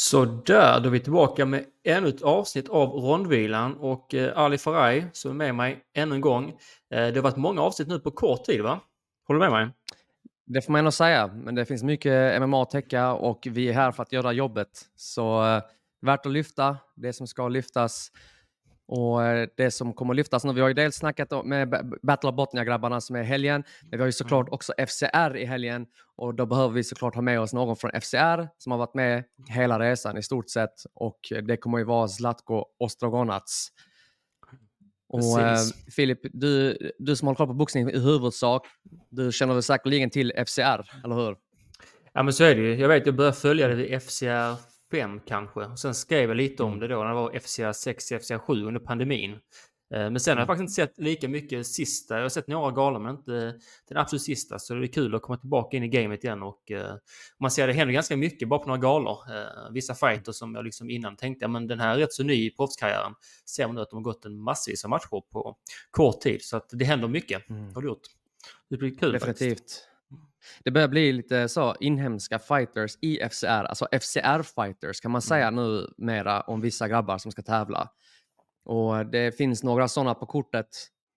Sådär, då är vi tillbaka med ännu ett avsnitt av Rondvilan och eh, Ali Faraj som är med mig ännu en gång. Eh, det har varit många avsnitt nu på kort tid, va? Håller du med mig? Det får man ändå säga, men det finns mycket MMA att täcka och vi är här för att göra jobbet. Så eh, värt att lyfta det som ska lyftas. Och eh, det som kommer att lyftas nu, vi har ju dels snackat med Battle of Botnia-grabbarna som är helgen, men vi har ju såklart mm. också FCR i helgen och då behöver vi såklart ha med oss någon från FCR som har varit med hela resan i stort sett och det kommer ju vara Zlatko Ostrogonac. Och eh, Filip, du, du som håller koll på boxning i huvudsak, du känner väl säkerligen till FCR, eller hur? Ja men så är det ju. Jag vet, jag började följa det vid FCR 5 kanske. Sen skrev jag lite om mm. det då när det var FCR 6, FCR 7 under pandemin. Eh, men sen har jag mm. faktiskt inte sett lika mycket sista. Jag har sett några galor men inte den absolut sista. Så det är kul att komma tillbaka in i gamet igen och uh, man ser att det händer ganska mycket bara på några galor. Uh, vissa fighters som jag liksom innan tänkte, men den här är rätt så ny i proffskarriären. Ser man nu att de har gått en massvis av matcher på kort tid. Så att det händer mycket. Mm. Har du gjort. Det blir kul Definitivt. Faktiskt. Det börjar bli lite så inhemska fighters i FCR, alltså FCR-fighters kan man säga mm. nu mera om vissa grabbar som ska tävla. Och det finns några sådana på kortet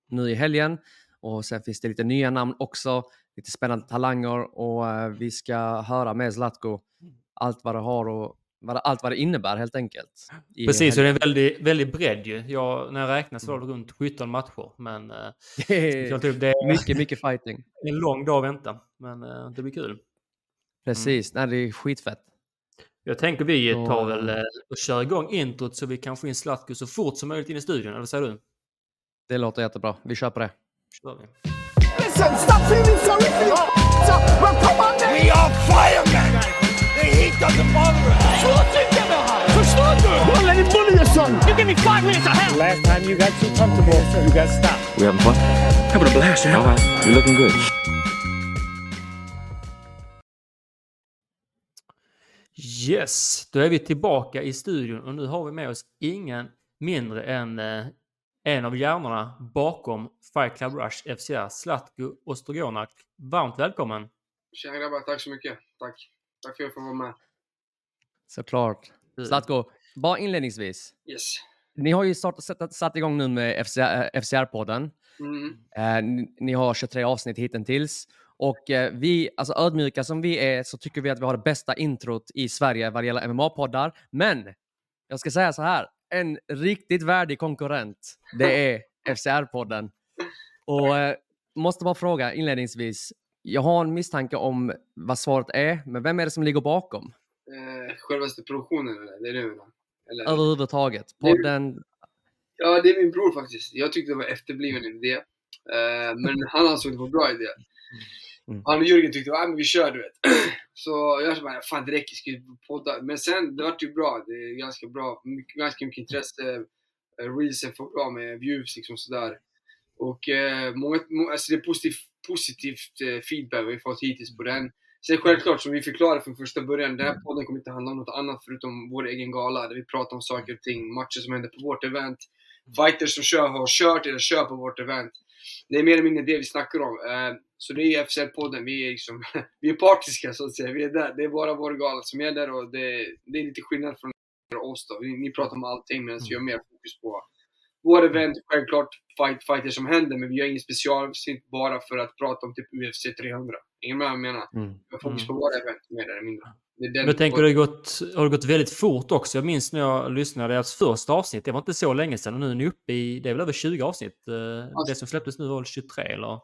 nu i helgen och sen finns det lite nya namn också, lite spännande talanger och uh, vi ska höra med Zlatko allt vad det har och vad allt vad det innebär helt enkelt. Precis, och det är en väldigt, väldigt bredd ju. Jag, när jag räknar så var det runt 17 matcher. Men uh, det är mycket, mycket fighting. En lång dag att vänta, men uh, det blir kul. Precis, mm. Nej, det är skitfett. Jag tänker vi tar väl eh, och kör igång introt så vi kan få in Zlatko så fort som möjligt in i studion, eller vad säger du? Det låter jättebra. Vi kör på det. Kör vi. Listen, stop feeling sorry for! We are firemen! Förstår du? Don't let him bully your son! You give me five minutes of hell! Last time you got too comfortable, you got stopped. We having fun? Having a blast, yeah? All right. You're looking good. Yes, då är vi tillbaka i studion och nu har vi med oss ingen mindre än eh, en av hjärnorna bakom Fight Club Rush FCR, Zlatko Ostrogonak. Varmt välkommen! Tjena grabbar, tack så mycket. Tack. Tack för att jag får vara med. Såklart. Zlatko, bara inledningsvis. Yes. Ni har ju start, satt, satt igång nu med FCR-podden. Mm. Eh, ni, ni har 23 avsnitt hittills. Och eh, vi, alltså ödmjuka som vi är, så tycker vi att vi har det bästa introt i Sverige vad det gäller MMA-poddar. Men jag ska säga så här, en riktigt värdig konkurrent, det är FCR-podden. Och eh, måste bara fråga inledningsvis, jag har en misstanke om vad svaret är, men vem är det som ligger bakom? Eh, självaste produktionen, eller? Det är det eller? Överhuvudtaget, podden? Det, ja, det är min bror faktiskt. Jag tyckte det var efterbliven idé. Eh, men han ansåg det var en bra idé. Mm. Han och Jörgen tyckte att ah, vi kör du vet. Så jag sa bara, fan det räcker, ska podda? Men sen, det vart ju bra. Det är ganska bra, mycket, ganska mycket intresse. Eh, reelsen får bra med views liksom sådär. Och eh, många, alltså det är positiv, positivt eh, feedback vi fått hittills på den. Sen självklart, som vi förklarade från första början, den här podden kommer inte handla om något annat förutom vår egen gala, där vi pratar om saker och ting, matcher som händer på vårt event, fighters som kör, har kört eller kör på vårt event. Det är mer eller mindre det vi snackar om. Eh, så det är FCL-podden, vi är liksom, vi är partiska så att säga. Vi är där. Det är bara vår gala som är där och det, det är lite skillnad från oss då. Ni pratar om allting medan vi har mer fokus på vår event, självklart fight, fighter som händer, men vi gör ingen specialsnitt bara för att prata om typ UFC 300. Ingen med vad jag menar? Mm. Vi har fokus på mm. våra event mer eller mindre. Men jag tänker, har det, gått, har det gått väldigt fort också? Jag minns när jag lyssnade, ert första avsnitt, det var inte så länge sedan och nu är ni uppe i, det är väl över 20 avsnitt? Alltså, det som släpptes nu var väl 23 eller?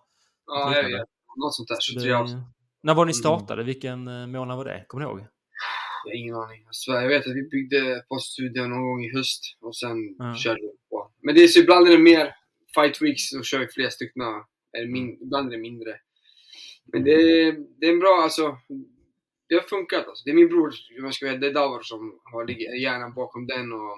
Ja, jag vet. Något sånt där. 23 avsnitt. När var ni mm. startade? Mm. Vilken eh, månad var det? Kommer ni ihåg? Jag har ingen aning. Jag vet att vi byggde på studion någon gång i höst och sen ja. körde vi på. Men det är så ibland är det mer fight weeks och kör vi flera stycken. Eller min, mm. ibland är det mindre. Men det, det är en bra, alltså det har funkat alltså. Det är min bror, jag ska vara det är Davor som har hjärnan bakom den och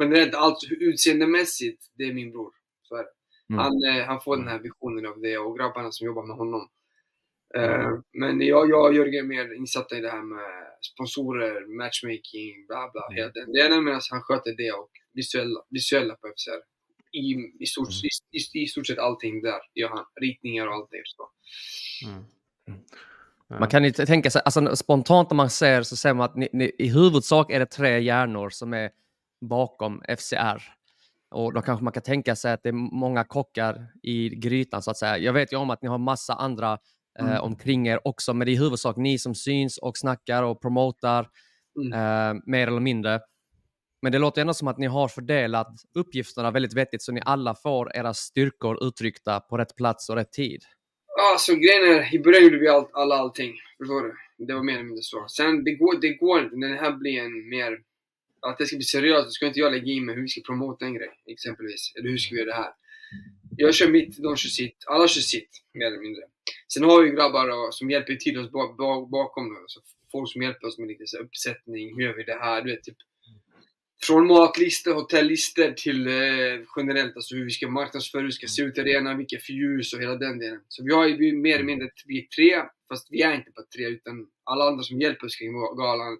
generellt allt utseendemässigt, det är min bror. Så är. Mm. Han, eh, han får den här visionen av det och grabbarna som jobbar med honom. Eh, mm. men jag, jag och Jörgen är mer insatta i det här med sponsorer, matchmaking, bla bla. Mm. Det är medan han sköter det och visuella, visuella på FCR. I, i, stort, mm. i, i, i, stort sett allting där gör han. Ritningar och allt det. Så. Mm. mm. Man kan ju tänka sig, alltså spontant när man ser så ser man att ni, ni, i huvudsak är det tre hjärnor som är bakom FCR. Och då kanske man kan tänka sig att det är många kockar i grytan så att säga. Jag vet ju om att ni har massa andra eh, Mm. omkring er också, men det är i huvudsak ni som syns och snackar och promotar Mm. eh, mer eller mindre. Men det låter ändå som att ni har fördelat uppgifterna väldigt vettigt så ni alla får era styrkor uttryckta på rätt plats och rätt tid. Ja, så grejen är, i början gjorde vi allt, alla allting. Förstår du? Det var mer eller mindre så. Sen, det går, det går inte. När det här blir en mer... Att det ska bli seriöst, då ska inte jag lägga in mig hur vi ska promota en grej, exempelvis. Eller hur ska vi göra det här? Jag kör mitt, de kör sitt. Alla kör sitt, mer eller mindre. Sen har vi grabbar som hjälper till oss bakom. Då. Så folk som hjälper oss med lite så uppsättning. Hur gör vi det här? Du vet, typ. Från matlistor, hotelllistor till eh, generellt alltså hur vi ska marknadsföra, hur vi ska se ut i arenan, vilka för ljus och hela den delen. Så vi har ju mer eller mindre vi är tre, fast vi är inte bara tre utan alla andra som hjälper oss kring galan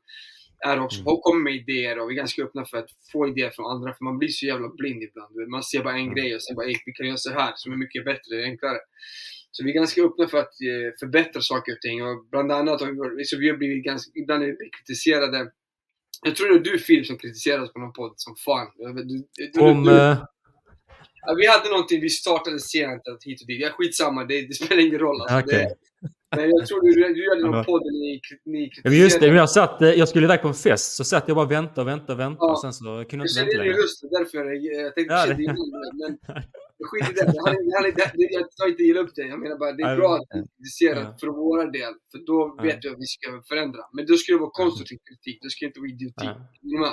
är också, Mm. kommer med idéer och vi är ganska öppna för att få idéer från andra för man blir så jävla blind ibland. Man ser bara en grej och sen bara "Ey, vi kan göra så här som är mycket bättre, enklare. Så vi är ganska öppna för att eh, förbättra saker och ting och bland annat så vi har blivit ganska, ibland är vi kritiserade jag tror det var du Filip som kritiserade oss på någon podd som fan. Jag Du, du, Om... du, eh, vi hade någonting, vi startade sent hit och dit. Ja, skitsamma, det, det spelar ingen roll. Alltså, Okej. det, men jag tror du, du gjorde någon podd ni, ni Ja, men just det, men kritiserade. jag, satt, eh, jag skulle iväg på en fest, så satt jag bara väntade och väntade och väntade. Ja. Och sen så kunde jag Jag inte vänta längre. rösten, därför jag, jag tänkte Ja, det- det. Men skit i det. Jag, jag, det, jag tar inte illa upp det. Jag menar bara, det är bra att ni kritiserar ja. för vår del. För då vet vi att vi ska förändra. Men då ska det vara konstruktiv kritik. Det ska inte vara idioti. Ja.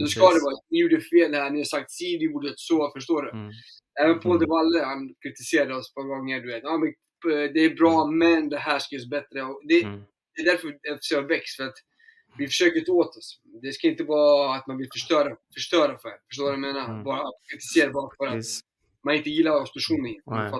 Då ska det vara, ni gjorde fel här, ni har sagt si, ni borde så, förstår du? Mm. Även Paul Mm. de Valle, han kritiserade oss på gånger, du vet. Ja, men, det är bra, men det här ska göras bättre. Och det, Mm. det är därför FC har växt, för att vi försöker ta åt oss. Det ska inte vara att man vill förstöra, förstöra för. Förstår du vad jag menar? Mm. Bara kritisera bara för att Precis. man inte gillar du Nej.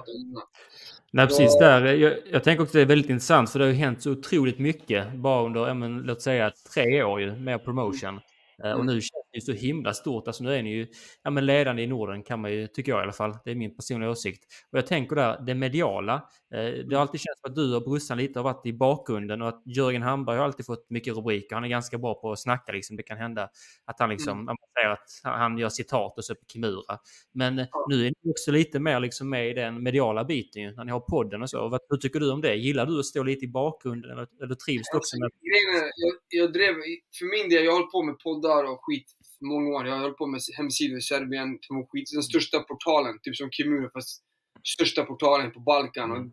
Nej, precis. Där, jag, jag tänker också att det är väldigt intressant för det har ju hänt så otroligt mycket bara under, men, låt säga, tre år ju, med promotion. Eh, Och Mm. nu känns det ju så himla stort. Alltså nu är ni ju ja, men ledande i Norden kan man ju, tycker jag i alla fall. Det är min personliga åsikt. Och jag tänker där, det mediala. Eh, det har alltid känts som att du och brorsan lite har varit i bakgrunden och att Jörgen Hamberg har alltid fått mycket rubriker. Han är ganska bra på att snacka liksom. Det kan hända att han liksom, Mm. man säger att han- gör citat och så på Kimura. Men eh, Ja. nu är ni också lite mer liksom med i den mediala biten ju, när ni har podden och så. Vad, hur tycker du om det? Gillar du att stå lite i bakgrunden eller, eller trivs du också med... Är, jag, jag drev, för min del, jag har hållit på med poddar och skit många år. Jag har hållit på med hemsidor i Serbien, skit, den största portalen, typ som Kimura, fast största portalen på Balkan. Och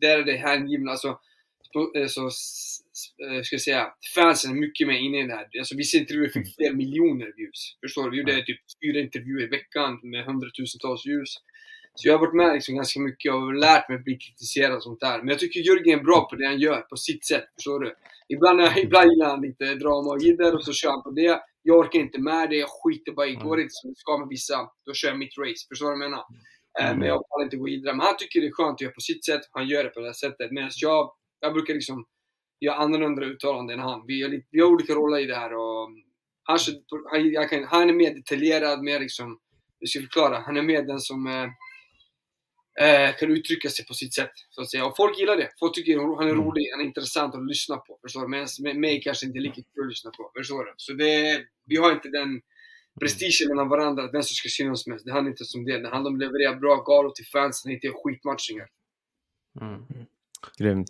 där är det hängivna, alltså, så, eh, så eh, ska jag säga, fansen är mycket mer inne i det här. Alltså vissa intervjuer fick flera miljoner views. Förstår du? Vi gjorde typ fyra intervjuer i veckan med hundratusentals views. Så jag har varit med liksom ganska mycket och lärt mig att bli kritiserad och sånt där. Men jag tycker Jörgen är bra på det han gör, på sitt sätt. Förstår du? Ibland, ibland gillar han lite drama och jidder och så kör han på det. Jag orkar inte med det, jag skiter bara i. Går det inte som det ska med vissa, då kör jag mitt race. Förstår du vad jag menar? Eh, Men jag pallar inte gå vidare. Men han tycker det är skönt att göra på sitt sätt. Han gör det på det här sättet. Medan jag, jag brukar liksom göra annorlunda uttalanden än han. Vi, har lite, vi har olika roller i det här. Och han, kör- han, jag kan, han är mer detaljerad, mer liksom, hur ska jag förklara? Han är mer den som eh, kan uttrycka sig på sitt sätt. Så att säga. Och folk gillar det. Folk tycker han är Mm. rolig, han är intressant att lyssna på. Förstår du? Medan med mig kanske inte är lika kul att lyssna på. Förstår du? Så det, vi har inte den prestigen mellan varandra, att vem som ska synas mest. Det handlar inte om det. Det handlar om att leverera bra galor till fansen, inte skitmatchningar. Mm. Grymt.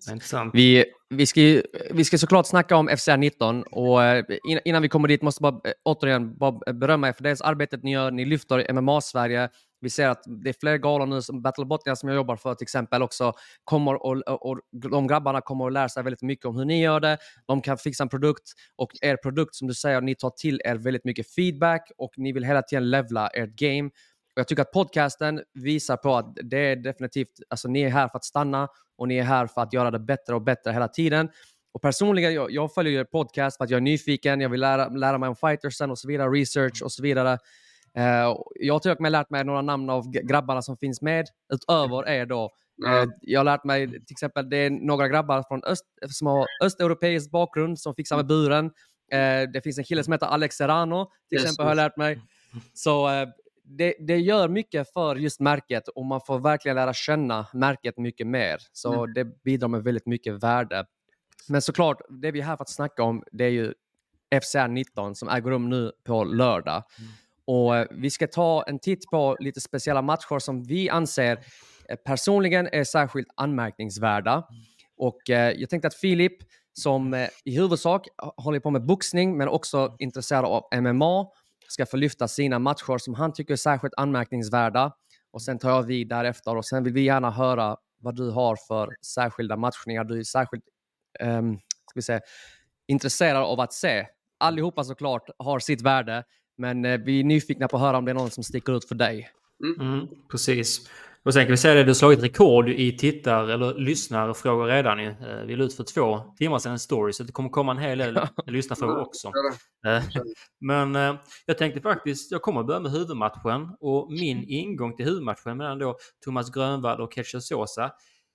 Vi, vi, ska, ju- vi ska såklart snacka om FCR 19 och eh, in- innan vi kommer dit måste jag bara eh, återigen bara berömma er för det arbetet ni gör. Ni lyfter MMA-Sverige. Vi ser att det är fler galor nu, som Battle Botnia som jag jobbar för till exempel också, kommer och, och, och de grabbarna kommer att lära sig väldigt mycket om hur ni gör det. De kan fixa en produkt och er produkt som du säger, ni tar till er väldigt mycket feedback och ni vill hela tiden levla ert game. Jag tycker att podcasten visar på att det är definitivt, alltså ni är här för att stanna och ni är här för att göra det bättre och bättre hela tiden. Och personligen, jag, jag följer er podcast för att jag är nyfiken, jag vill lära, lära mig om fightersen och så vidare, research och så vidare. Och jag har till och med lärt mig några namn av grabbarna som finns med, utöver er då. Eh, jag har lärt mig till exempel, det är några grabbar från öst, som har östeuropeisk bakgrund som fixar med buren. Eh, det finns en kille som heter Alex Serrano, till Yes, exempel har jag lärt mig. Så det, det gör mycket för just märket och man får verkligen lära känna märket mycket mer. Så Mm. det bidrar med väldigt mycket värde. Men såklart, det vi är här för att snacka om, det är ju FCR 19 som äger rum nu på lördag. Mm. Och eh, vi ska ta en titt på lite speciella matcher som vi anser eh, personligen är särskilt anmärkningsvärda. Mm. Och eh, jag tänkte att Filip, som i huvudsak håller på med boxning men också intresserad av MMA, ska få lyfta sina matcher som han tycker är särskilt anmärkningsvärda. Och sen tar jag vid därefter och sen vill vi gärna höra vad du har för särskilda matchningar du är särskilt um, ska vi säga, intresserad av att se. Allihopa såklart har sitt värde, men eh, vi är nyfikna på att höra om det är någon som sticker ut för dig. Mm. Mm, precis. Och sen kan vi säga det, du har slagit rekord i tittar eller lyssnarfrågor redan. Eh, vi la ut för två timmar sedan en story, så det kommer komma en hel del lyssnarfrågor också. Eh, men eh, jag tänkte faktiskt, jag kommer börja med huvudmatchen och min ingång till huvudmatchen mellan då Thomas Grönvall och Ketcher Sosa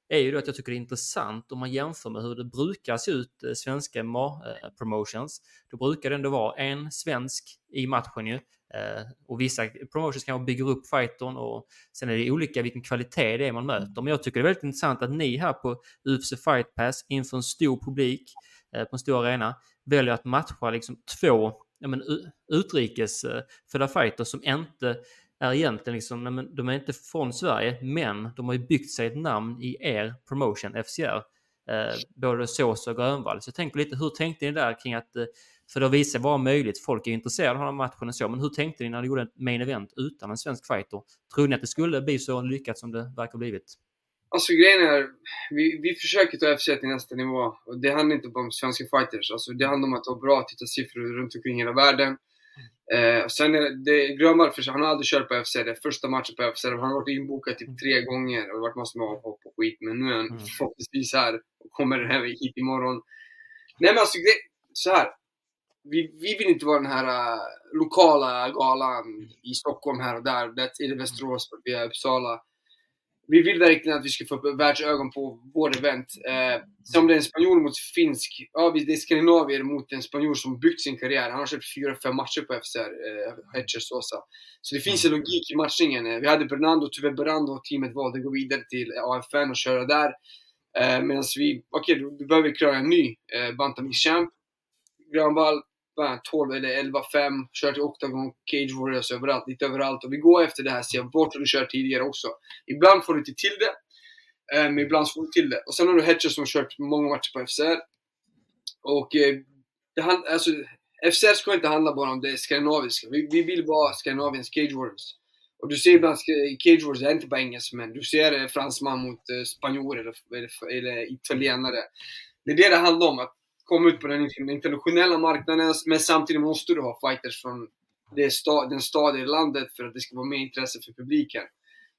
är ju då att jag tycker det är intressant om man jämför med hur det brukar se ut svenska MMA-promotions. Då brukar det ändå vara en svensk i matchen ju. Eh, och vissa promotions kanske bygger upp fighten och sen är det olika vilken kvalitet det är man möter. Men jag tycker det är väldigt intressant att ni här på UFC Fight Pass inför en stor publik eh, på en stor arena väljer att matcha liksom två ja, men, utrikesfödda fighters som inte är egentligen liksom, de är inte från Sverige, men de har ju byggt sig ett namn i er promotion, FCR. Eh, både Sås och Grönvall. Så jag tänker lite, hur tänkte ni där kring att eh, för det visa vara möjligt. Folk är intresserade av den här matchen och så. Men hur tänkte ni när ni gjorde ett main event utan en svensk fighter? Trodde ni att det skulle bli så lyckat som det verkar ha blivit? Alltså grejen är, vi, vi försöker ta FC till nästa nivå. Och det handlar inte bara om svenska fighters. Alltså, det handlar om att ha bra tittarsiffror runt omkring hela världen. Eh, sen är det, Grönvall, han har aldrig kört på FC. Det är första matchen på FC. Han har varit inbokad typ tre gånger och det har varit massor med avhopp och skit. Men nu är han mm. förhoppningsvis här och kommer här hit imorgon. Nej men alltså, det, så här vi, vi vill inte vara den här uh, lokala galan i Stockholm här och där. Det är det Västerås, vi är Uppsala. Vi vill verkligen att vi ska få upp världsögon på vårt event. Eh, som det är en spanjor mot finsk, ja det är skandinavier mot en spanjor som byggt sin karriär. Han har kört fyra, fem matcher på FCR, eh, Hetcher Sosa. Så det finns en logik i matchningen. Eh, vi hade Bernardo, tyvärr Bernardo och teamet valde att gå vidare till AFN och köra där. Eh, Medan vi, okej, okay, då behöver vi klara en ny eh, Bantamix-champ. Grönvall, 12 eller 11-5, kör till Octagon, Cage Warriors överallt, lite överallt. Och vi går efter det här, ser bort och du kör tidigare också. Ibland får du inte till det, eh, men ibland får du till det. Och sen har du Hedger som har kört många matcher på FCR. Och eh, det hand, alltså, FCR ska inte handla bara om det skandinaviska. Vi, vi vill vara Skandinaviens Cage Warriors. Och du ser ibland Cage Warriors är inte bara engelsmän. Du ser eh, fransman mot eh, spanjor eller, eller, eller italienare. Det är det det handlar om. Att komma ut på den internationella marknaden, men samtidigt måste du ha fighters från det sta den stad i landet för att det ska vara mer intresse för publiken.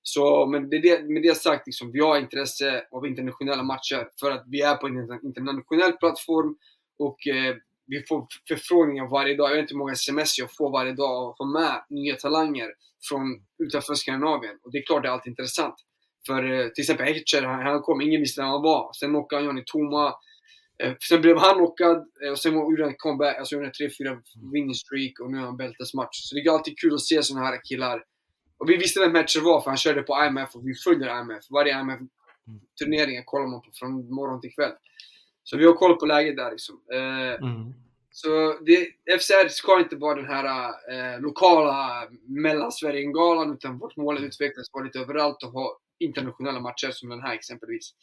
Så men det, det, med det sagt, liksom, vi har intresse av internationella matcher för att vi är på en internationell plattform och eh, vi får förfrågningar varje dag. Jag vet inte hur många sms jag får varje dag och får med nya talanger från utanför Skandinavien. Och det är klart det är alltid intressant. För eh, till exempel Hecher, han, han kom, ingen visste vem han var. Sen knockade han Johnny Toma. Eh, sen blev han knockad eh, och sen gjorde han comeback, alltså gjorde en 3-4 winning streak och nu har han bältesmatch. Så det är alltid kul att se sådana här killar. Och vi visste vem matchen var för han körde på IMF och vi följer IMF. Varje IMF-turnering kollar man på från morgon till kväll. Så vi har koll på läget där liksom. Eh, mm. Så det, FCR ska inte vara den här eh, lokala Mellansverige-galan utan vårt mål är att utvecklas, vara lite överallt och ha internationella matcher som den här exempelvis.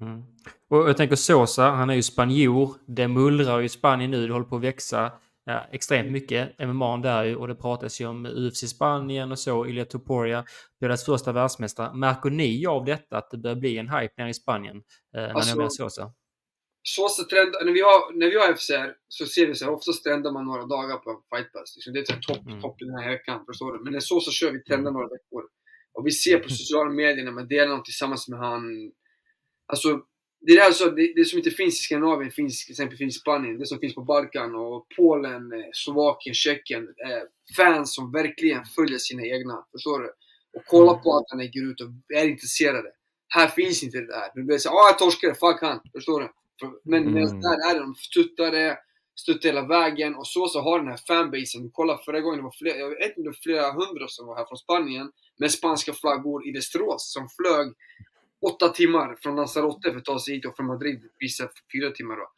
Mm. Och jag tänker Sosa, han är ju spanjor. Det mullrar ju i Spanien nu, det håller på att växa ja, extremt mycket. MMA där ju och det pratas ju om UFC Spanien och så. Ilya Topuria blir deras första världsmästare. Märker ni av detta, att det börjar bli en hype nere i Spanien? Eh, när alltså, ni Sosa? Sosa trend, när vi har, när vi har FCR så ser vi så här, oftast trendar man några dagar på Fight Pass. Liksom, det är topp, mm. topp i den här veckan, förstår du? Men när Sosa kör vi trendar mm. några veckor. Och vi ser på sociala medier när man delar något tillsammans med han Alltså, det, är alltså, det, det som inte finns i Skandinavien finns till exempel finns i Spanien. Det som finns på Balkan och Polen, eh, Slovakien, Tjeckien. Eh, fans som verkligen följer sina egna. Förstår du? Och kollar på att han lägger ut och är intresserade. Här finns inte det där. Du blir såhär, ah jag torskade, fuck han. Förstår du? Men mm. där är det, de stöttar det, stöttar hela vägen och så så har den här fanbasen. Kolla förra gången det var flera, jag vet inte flera hundra som var här från Spanien med spanska flaggor i Västerås som flög åtta timmar från Lanzarote för att ta sig hit och från Madrid vissa fyra timmar då.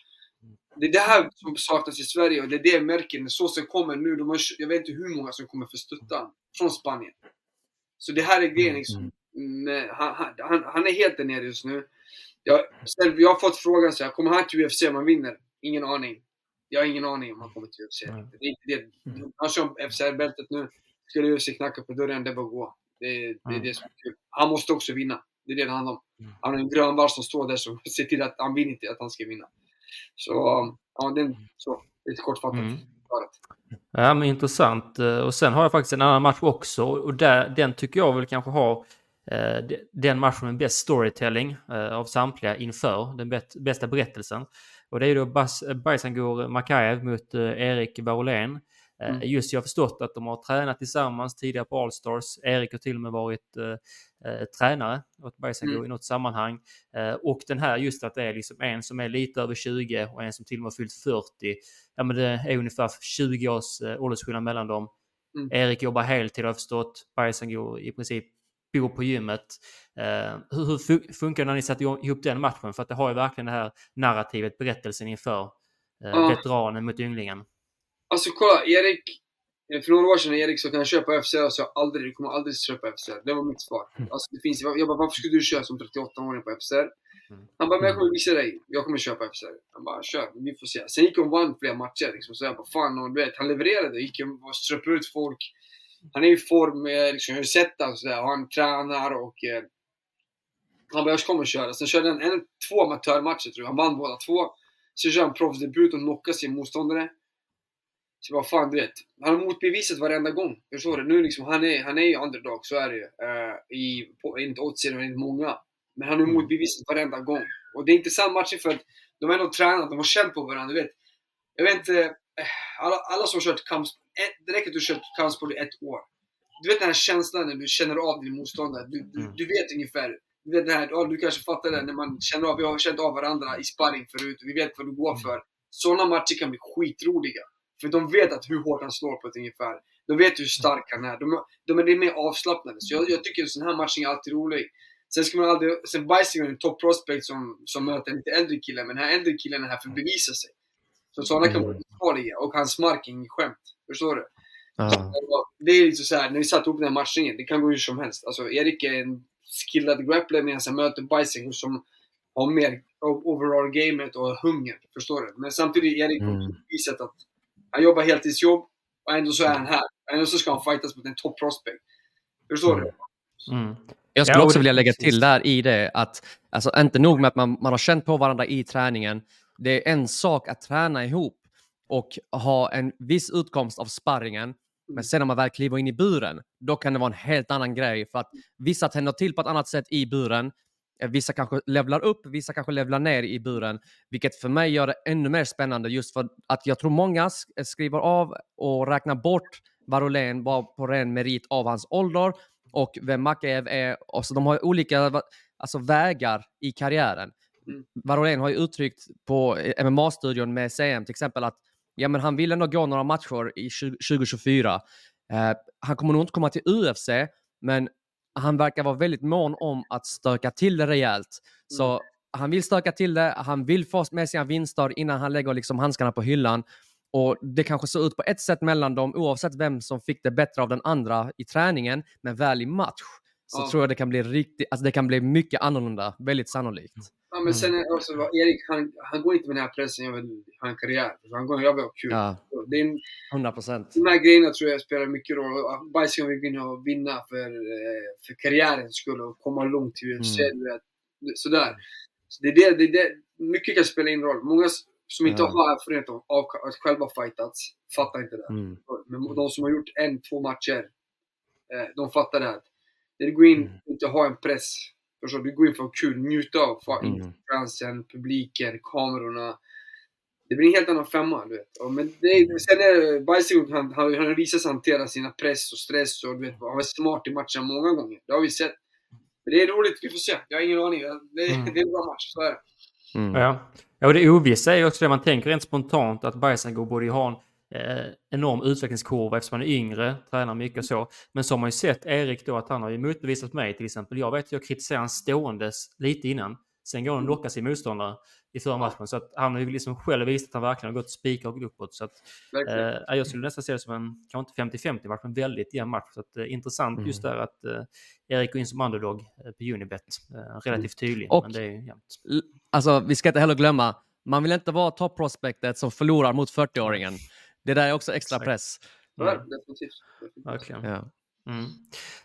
det är det här som saknas i Sverige och det är det jag märker när såsen kommer nu. De har, jag vet inte hur många som kommer för stötta från Spanien. Så det här är grejen liksom. Men han, han, han är helt där nere just nu. Jag, själv, jag har fått frågan så här, kommer han till UFC om han vinner? Ingen aning. Jag har ingen aning om han kommer till UFC. Mm. Det är inte det. Han kör FCR-bältet nu. Skulle UFC knacka på dörren, det bara gå. Det, det är Mm. det som är kul. Han måste också vinna. Det är det det handlar om. Mm. Han har en grön vall som står där som ser till att han vill inte att han ska vinna. Så, ja, den, så. Lite kortfattat. Mm. Ja, men intressant. Eh, Och sen har jag faktiskt en annan match också och där, den tycker jag väl kanske har eh, de- den matchen med bäst storytelling eh, av samtliga inför den bästa berättelsen. Och det är då Bas- Bajsangur Makaev mot eh, Erik Varolén. Eh, Mm. Just jag har förstått att de har tränat tillsammans tidigare på Allstars. Erik har till och med varit eh, eh, tränare åt Bajsangur Mm. i något sammanhang. Eh, och den här just att det är liksom en som är lite över 20 och en som till och med har fyllt 40 ja, men det är ungefär 20 års eh, åldersskillnad mellan dem. Mm. Erik jobbar heltid har jag förstått. Går i princip bor på gymmet. Eh, hur hur fu- funkar det när ni satte ihop den matchen? För att det har ju verkligen det här narrativet, berättelsen inför eh, Ja. veteranen mot ynglingen. Alltså kolla, Erik. För några år sedan när Erik sa kan jag köpa FCR? Så jag aldrig, du kommer aldrig köpa FCR. Det var mitt svar. Mm. Alltså, det finns, jag bara, varför skulle du köra som 38-åring på FCR? Mm. Han bara, men jag kommer visa dig. Jag kommer köpa FCR. Han bara, kör. Vi får se. Sen gick han och vann flera matcher liksom. Så jag bara, fan. Och, du vet, han levererade. Gick och ströp ut folk. Han är i form. eh, Liksom, jag har sett honom sådär. Och han tränar och... Eh, han bara, jag kommer köra. Sen körde han en, två amatörmatcher tror jag. Han vann båda två. Sen körde han proffsdebut och knockade sin motståndare. Så vad fan, du vet. Han har motbevisat varenda gång. Förstår du? Nu liksom, han är, han är ju underdog, så är det ju. Uh, i, på, inte oddsen och inte många. Men han har Mm. motbevisat varenda gång. Och det är inte samma matcher för att de har ändå tränat, de har känt på varandra. Du vet. Jag vet inte, eh, alla, alla som har kört kampsport, det räcker att du har kört kampsport i ett år. Du vet den här känslan när du känner av din motståndare. Du, du, Mm. du vet ungefär. Du vet det här, ja, du kanske fattar det när man känner av, vi har känt av varandra i sparring förut. Vi vet vad du går för. Sådana matcher kan bli skitroliga. För de vet att hur hårt han slår på ett ungefär. De vet hur stark han är. De, de är lite mer avslappnade. Så jag, jag tycker en sån här match är alltid rolig. Sen ska man aldrig... Sen Bajsinger är en top prospect som, som möter en lite äldre kille. Men den här äldre killen är här för att bevisa sig. Så sådana kan vara farliga. Och hans mark är inget skämt. Förstår du? Ja. Det är liksom så här, när vi satte ihop den här matchningen, det kan gå hur som helst. Alltså Erik är en skillad grappler medan han möter Bajsinger som har mer overall gamet och hunger. Förstår du? Men samtidigt är Erik Mm. visat att han jobbar heltidsjobb och ändå så är han här. Ändå så ska han fightas mot en top prospect. Förstår du? Mm. Jag skulle också vilja lägga till där i det att alltså, inte nog med att man, man har känt på varandra i träningen. Det är en sak att träna ihop och ha en viss utkomst av sparringen. Men sen när man väl kliver in i buren, då kan det vara en helt annan grej. För att vissa tänder till på ett annat sätt i buren. Eh, Vissa kanske levlar upp, vissa kanske levlar ner i buren. Vilket för mig gör det ännu mer spännande just för att jag tror många eh, skriver av och räknar bort Varolén bara på ren merit av hans ålder och vem Makaev är. Och så de har olika alltså, vägar i karriären. Mm. Varolén har ju uttryckt på eh, MMA-studion med CM till exempel att ja, men han vill ändå gå några matcher i 20- 2024. Eh, han kommer nog inte komma till UFC, men han verkar vara väldigt mån om att stöka till det rejält. Så han vill stöka till det, han vill få med sina vinster innan han lägger liksom handskarna på hyllan. Och Det kanske såg ut på ett sätt mellan dem oavsett vem som fick det bättre av den andra i träningen, men väl i match så Ja. tror jag det kan bli riktigt, alltså det kan bli mycket annorlunda, väldigt sannolikt. Ja, men sen är också, Erik, han, han går inte med den här pressen, jag vill ha en karriär. Han går, jag vill ha kul. Ja, Det är en, 100 procent. de här grejerna tror jag spelar mycket roll. Och Bajsinger vill vinna vinna för, eh, för karriärens skull och komma långt till UFC. Mm. Sådär. Så det är det, det, är det, mycket kan spela in roll. Många som inte Ja. har erfarenhet av, av att själva fightats fattar inte det. Mm. Men de som har gjort en, två matcher, eh, de fattar det. här. Det går in Mm. och inte ha en press. Förstår du? Du går in för att ha kul, njuta av fa- Mm. fansen, publiken, kamerorna. Det blir en helt annan femma, du vet. Och men det är, sen är Bajsinger, han, han, han har visat sig hantera sina press och stress och du vet, han var smart i matchen många gånger. Det har vi sett. Men det är roligt, vi får se. Jag har ingen aning. Det, Mm. det är en bra match, så är det. Mm. Ja. ja, och det ovissa är ju också det man tänker rent spontant att Bajsango borde ju ha en eh, enorm utvecklingskurva eftersom han är yngre, tränar mycket och så. Men så har man ju sett Erik då att han har ju motbevisat mig till exempel. Jag vet att jag kritiserade han ståendes lite innan. Sen går han och knockar sin motståndare i förra matchen. Så att han har ju liksom själv visat att han verkligen har gått spikrakt uppåt. Så att, eh, jag skulle nästan se det som en, kanske inte 50-50 match, men väldigt jämn match. Så att, eh, intressant mm. just där att eh, Erik går in som underdog eh, på Unibet. Eh, relativt tydlig, och, men det är jämnt. Alltså, vi ska inte heller glömma, man vill inte vara top-prospectet som förlorar mot 40-åringen. Det där är också extra press. Mm. definitivt. Verkligen. Ja. Mm.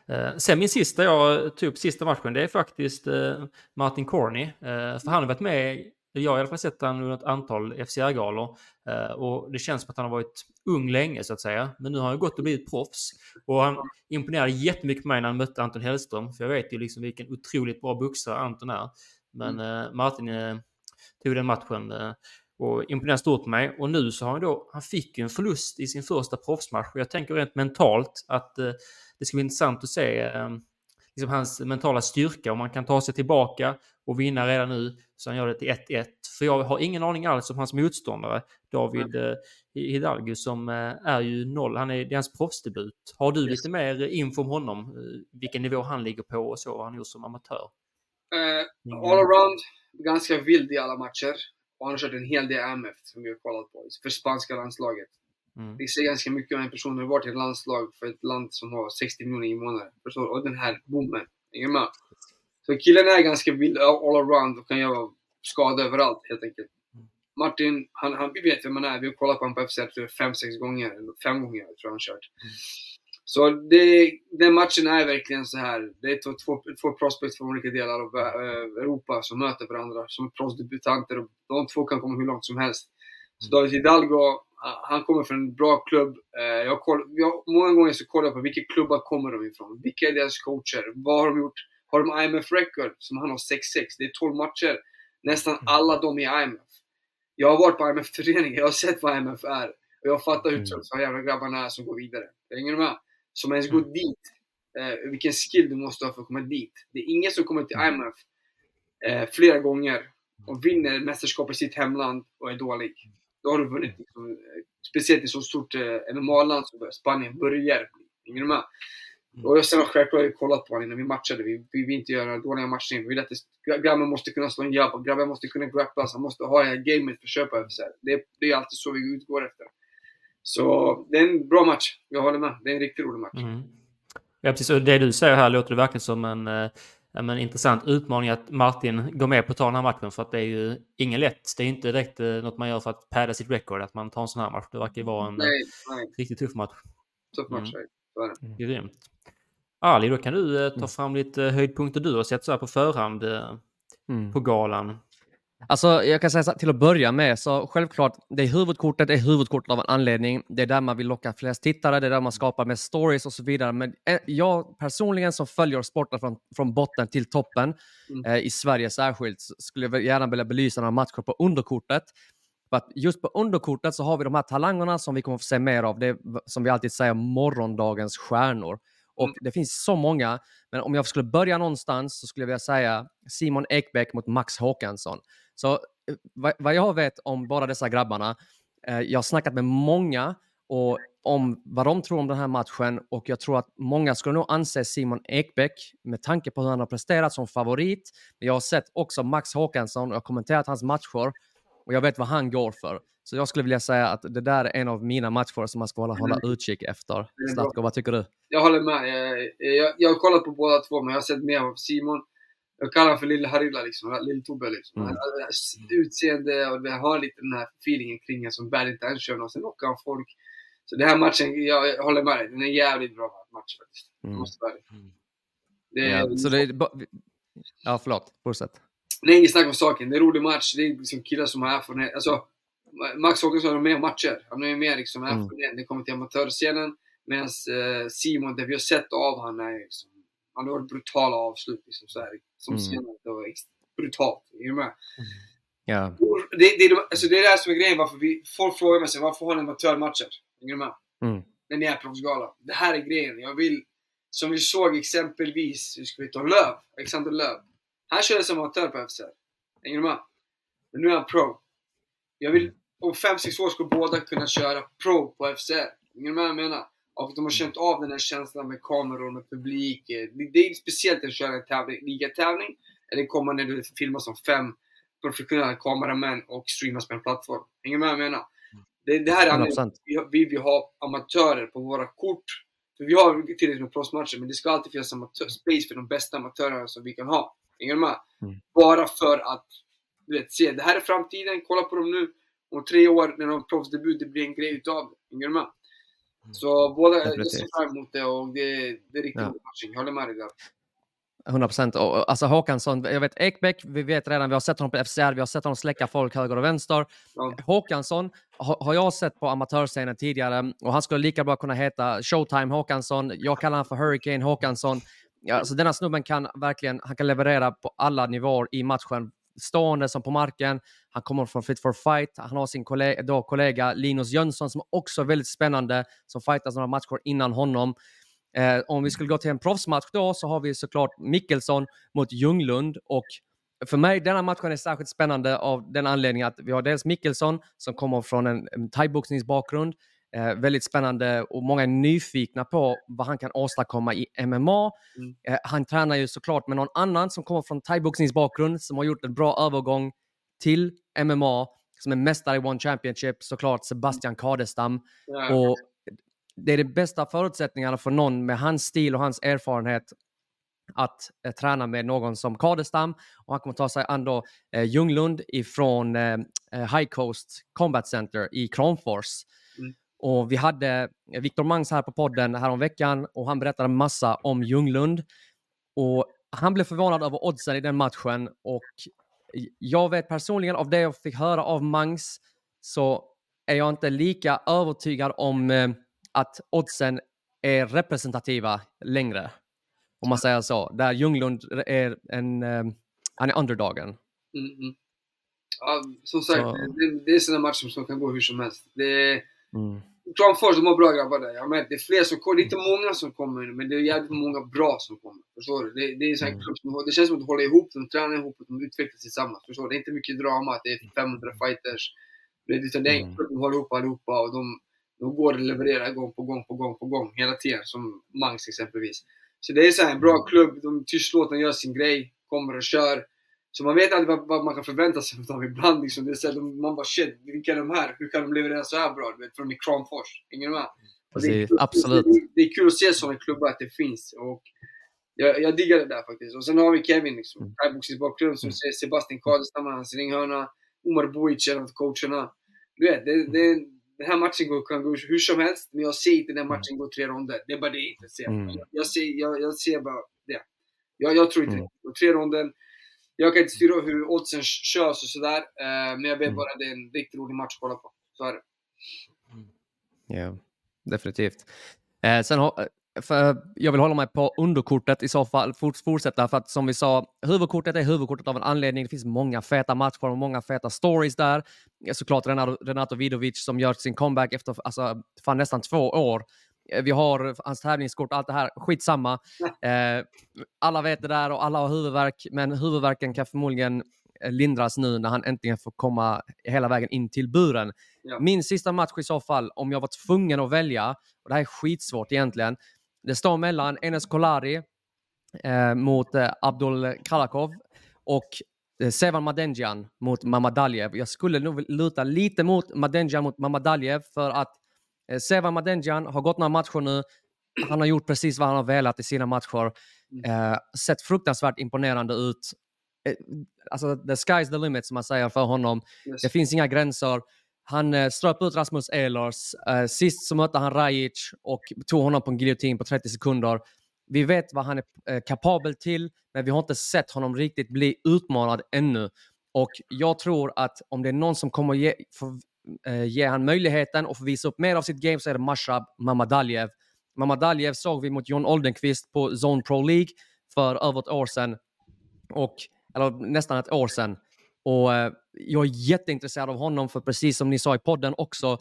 Eh, sen min sista jag tog upp sista matchen, det är faktiskt eh, Martin Corney. Eh, för han har varit med, jag har i alla fall sett honom under ett antal FCR-galor. Eh, och det känns som att han har varit ung länge så att säga. Men nu har han gått och blivit proffs. Och han imponerade jättemycket på mig när han mötte Anton Hellström. För jag vet ju liksom vilken otroligt bra boxare Anton är. Men mm. Eh, Martin eh, tog den matchen och imponerade stort på mig. Och nu så har han då, han fick ju en förlust i sin första proffsmatch. Och jag tänker rent mentalt att eh, det ska bli intressant att se eh, liksom hans mentala styrka. Om han kan ta sig tillbaka och vinna redan nu så han gör det till 1-1. För jag har ingen aning alls om hans motståndare, David eh, Hidalgo, som eh, är ju noll. Han är, det är hans proffsdebut. Har du lite mer info om honom? Vilken nivå han ligger på och så, vad han gjort som amatör? Uh, all around, ganska vild i alla matcher. Och han har kört en hel del MF som vi har kollat på för spanska landslaget. Mm. Det säger ganska mycket om en person som har varit i ett landslag för ett land som har 60 miljoner invånare. Förstår? Och den här bommen. Hänger med? Så killen är ganska vild all around och kan göra skada överallt helt enkelt. Martin, han, han, vi vet vem han är. Vi har kollat på honom på FCR 5-6 gånger. Eller 5 gånger tror jag han kört. Mm. Så det, den matchen är verkligen så här. Det är två, två, två prospects från olika delar av uh, Europa som möter varandra som proffsdebutanter. De två kan komma hur långt som helst. Så mm. David Hidalgo, han kommer från en bra klubb. Uh, jag koll, jag, många gånger så kollar jag på vilka klubbar kommer de ifrån? Vilka är deras coacher? Vad har de gjort? Har de IMF record som han har 6-6? Det är 12 matcher. Nästan mm. alla de är IMF. Jag har varit på IMF-föreningen, jag har sett vad IMF är. Och jag fattar hur mm. trött de jävla grabbarna är som går vidare. Hänger du med? Som ens går mm. dit. Eh, vilken skill du måste ha för att komma dit. Det är ingen som kommer till mm. IMF eh, flera gånger och vinner mästerskap i sitt hemland och är dålig. Då har du vunnit. Liksom, speciellt i så stort eh, MMA-land som Spanien börjar. Hänger du med? Mm. Och sen självklart har vi kollat på honom innan vi matchade. Vi, vi vill inte göra dåliga matcher. Vi vill att det, grabben måste kunna slå en jab. Grabben måste kunna grapplas. Han måste ha det här gamet för att köpa FSR. Det, det är alltid så vi utgår efter. Så det är en bra match. Jag håller med. Det är en riktigt rolig match. Mm. Ja, precis. Och det du säger här låter det verkligen som en, eh, en intressant utmaning att Martin går med på att ta den här matchen. För att det är ju ingen lätt. Det är inte direkt eh, något man gör för att padda sitt record, att man tar en sån här match. Det verkar ju vara en nej, nej. riktigt tuff match. Tuff match, mm. det. Grymt. Ali, då kan du eh, ta mm. fram lite höjdpunkter du har sett så här på förhand mm. på galan. Alltså, jag kan säga så, till att börja med, så självklart, det är huvudkortet, det är huvudkortet av en anledning. Det är där man vill locka flest tittare, det är där man skapar mest stories och så vidare. Men eh, jag personligen som följer sporten från, från botten till toppen, mm. eh, i Sverige särskilt, skulle jag gärna vilja belysa några matcher på underkortet. För att just på underkortet så har vi de här talangerna som vi kommer få se mer av. Det är, som vi alltid säger, morgondagens stjärnor. Och mm. det finns så många, men om jag skulle börja någonstans så skulle jag vilja säga Simon Ekbäck mot Max Håkansson. Så eh, vad, vad jag vet om båda dessa grabbarna, eh, jag har snackat med många och om vad de tror om den här matchen och jag tror att många skulle nog anse Simon Ekbäck med tanke på hur han har presterat som favorit. Men jag har sett också Max Håkansson och kommenterat hans matcher och jag vet vad han går för. Så jag skulle vilja säga att det där är en av mina matcher som man ska hålla, hålla mm. utkik efter. Zlatko, vad tycker du? Jag håller med. Jag, jag, jag har kollat på båda två, men jag har sett mer av Simon. Jag kallar honom för Lille Harilla, liksom. Lill-Tobbe. Liksom. Mm. Utseende och det har lite den här feelingen kring honom som bär inte ens och sen knockar han folk. Så den här matchen, jag håller med dig, den är en jävligt bra match faktiskt. Mm. måste vara mm. det. Ja, så det är, ja, förlåt. Fortsätt. Det är inget snack om saken. Det är en rolig match. Det är liksom killar som har erfarenhet. Alltså, Max Håkansson har mer matcher. Han ju mer liksom mm. erfarenhet. Det kommer till amatörscenen. Medan eh, Simon, det vi har sett av honom är liksom, han har varit brutala avslut. Liksom, så här, som mm. senare. Det var brutalt. Är du med? Mm. Ja. Det, det, alltså, det är det som är grejen. Varför vi, folk frågar mig varför har ni amatörmatcher? Hänger du med? Mm. När ni är proffsgala. Det här är grejen. Jag vill, som vi såg exempelvis, hur ska vi ta Löv? Alexander Löv. Han körde som amatör på FCR. Hänger du med? Men nu är han pro. Jag vill, om 5-6 år ska båda kunna köra pro på FCR. Hänger du med vad jag menar? Och de har känt av den här känslan med kameror, med publik. Det är speciellt att köra en tävling, ligatävling eller komma när du filmar som fem professionella kameramän och streamas på en plattform. Hänger du med vad jag menar? Det, det här är anledningen 100%. vi, vi vill ha amatörer på våra kort. För vi har tillräckligt med proffsmatcher, men det ska alltid finnas amatör, space för de bästa amatörerna som vi kan ha. Hänger du med? Mm. Bara för att du vet, se, det här är framtiden, kolla på dem nu. Om tre år när de har proffsdebut, det blir en grej utav det. Hänger du med? Så båda, jag ser fram emot det och det, det är riktigt Ja. rolig matching. Jag håller med dig där. 100 procent. Alltså Håkansson, jag vet Ekbäck, vi vet redan, vi har sett honom på FCR, vi har sett honom släcka folk höger och vänster. Ja. Håkansson ha, har jag sett på amatörscenen tidigare och han skulle lika bra kunna heta Showtime Håkansson. Jag kallar honom för Hurricane Håkansson. Ja, alltså denna snubben kan verkligen, han kan leverera på alla nivåer i matchen. Stående som på marken. Han kommer från Fit for Fight. Han har sin kollega, då kollega Linus Jönsson som också är väldigt spännande, som fightas några matcher innan honom. Eh, om vi skulle gå till en proffsmatch då så har vi såklart Mickelson mot Ljunglund och för mig denna matchen är särskilt spännande av den anledningen att vi har dels Mickelson som kommer från en, en thaiboxningsbakgrund. Eh, väldigt spännande och många är nyfikna på vad han kan åstadkomma i MMA. Mm. Eh, han tränar ju såklart med någon annan som kommer från thaiboxningsbakgrund som har gjort en bra övergång till MMA som är mästare i One Championship såklart Sebastian Kadestam. Ja. Och det är de bästa förutsättningarna för någon med hans stil och hans erfarenhet att eh, träna med någon som Kadestam och han kommer ta sig an då eh, Ljunglund ifrån eh, eh, High Coast Combat Center i Kramfors. Mm. Och vi hade Viktor Mangs här på podden häromveckan och han berättade massa om Ljunglund. Och han blev förvånad över oddsen i den matchen och jag vet personligen av det jag fick höra av Mangs så är jag inte lika övertygad om eh, att oddsen är representativa längre. Om man säger så. Där Ljunglund är en, eh, han är underdagen. Mm, mm. Ja, som sagt, Så- det, det är sådana matcher som kan gå hur som helst. Det, Mm. Kramfors, de har bra grabbar där. Jag märker, det är fler som kommer. Det är inte många som kommer, men det är jävligt många bra som kommer. Förstår du? Det, det är en sån här Mm. det känns som att de håller ihop, de tränar ihop och de utvecklas tillsammans. Förstår du? Det är inte mycket drama, att det är 500 fighters. Det är, utan det är en Mm. de håller ihop allihopa och de, de går och levererar gång på gång på gång på gång. Hela tiden, som Mangs exempelvis. Så det är så här, en bra Mm. klubb, de tystlåtna gör sin grej, kommer och kör. Så man vet aldrig vad, vad man kan förvänta sig av dem ibland. Liksom. Det är så här, man bara shit, vilka är de här? Hur kan de leverera så här bra? Du vet, från Kramfors. Hänger du med? Det är kul- absolut. Det, det är kul att se sådana klubbar, att det finns. Och jag, jag diggar det där faktiskt. Och sen har vi Kevin, liksom, Mm. thaiboxningsbakgrund, som Mm. säger Sebastian Kadestam, hans ringhörna. Omar Bojic, en av coacherna. Du vet, det, det, den här matchen går, kan gå hur som helst, men jag ser inte den matchen gå tre ronder. Det är bara det jag inte ser. Mm. Jag, ser jag, jag ser bara det. Jag, jag tror inte Mm. det. Tre ronder. Jag kan inte styra hur oddsen körs och sådär, eh, men jag vet Mm. bara att det är en riktigt rolig match att kolla på. Så är det. Ja, definitivt. Eh, sen har, för jag vill hålla mig på underkortet i så fall, fort, fortsätta för att som vi sa, huvudkortet är huvudkortet av en anledning. Det finns många feta matcher och många feta stories där. Eh, Såklart Renato, Renato Vidovic som gör sin comeback efter alltså, fan, nästan två år. Eh, Vi har hans tävlingskort allt det här. Skitsamma. Eh, alla vet det där och alla har huvudvärk, men huvudvärken kan förmodligen eh, lindras nu när han äntligen får komma hela vägen in till buren. Ja. Min sista match i så fall, om jag var tvungen att välja, och det här är skitsvårt egentligen, det står mellan Enes Kolari eh, mot eh, Abdul Kalakov och eh, Sevan Madenjian mot Mamadaljev. Jag skulle nog luta lite mot Madenjian mot Mamadaljev för att eh, Sevan Madenjian har gått några matcher nu. Han har gjort precis vad han har velat i sina matcher. Eh, sett fruktansvärt imponerande ut. Eh, alltså, the sky's the limit som man säger för honom. Yes. Det finns inga gränser. Han eh, ströp ut Rasmus Ehlers. Eh, sist så mötte han Rajic och tog honom på en giljotin på 30 sekunder. Vi vet vad han är eh, kapabel till, men vi har inte sett honom riktigt bli utmanad ännu. Och jag tror att om det är någon som kommer ge, få, eh, ge han möjligheten och få visa upp mer av sitt game så är det Mashrab Mamadaljev. Mamadaljev såg vi mot John Oldenqvist på Zone Pro League för över ett år sedan. Och, eller nästan ett år sedan. Och eh, jag är jätteintresserad av honom för precis som ni sa i podden också.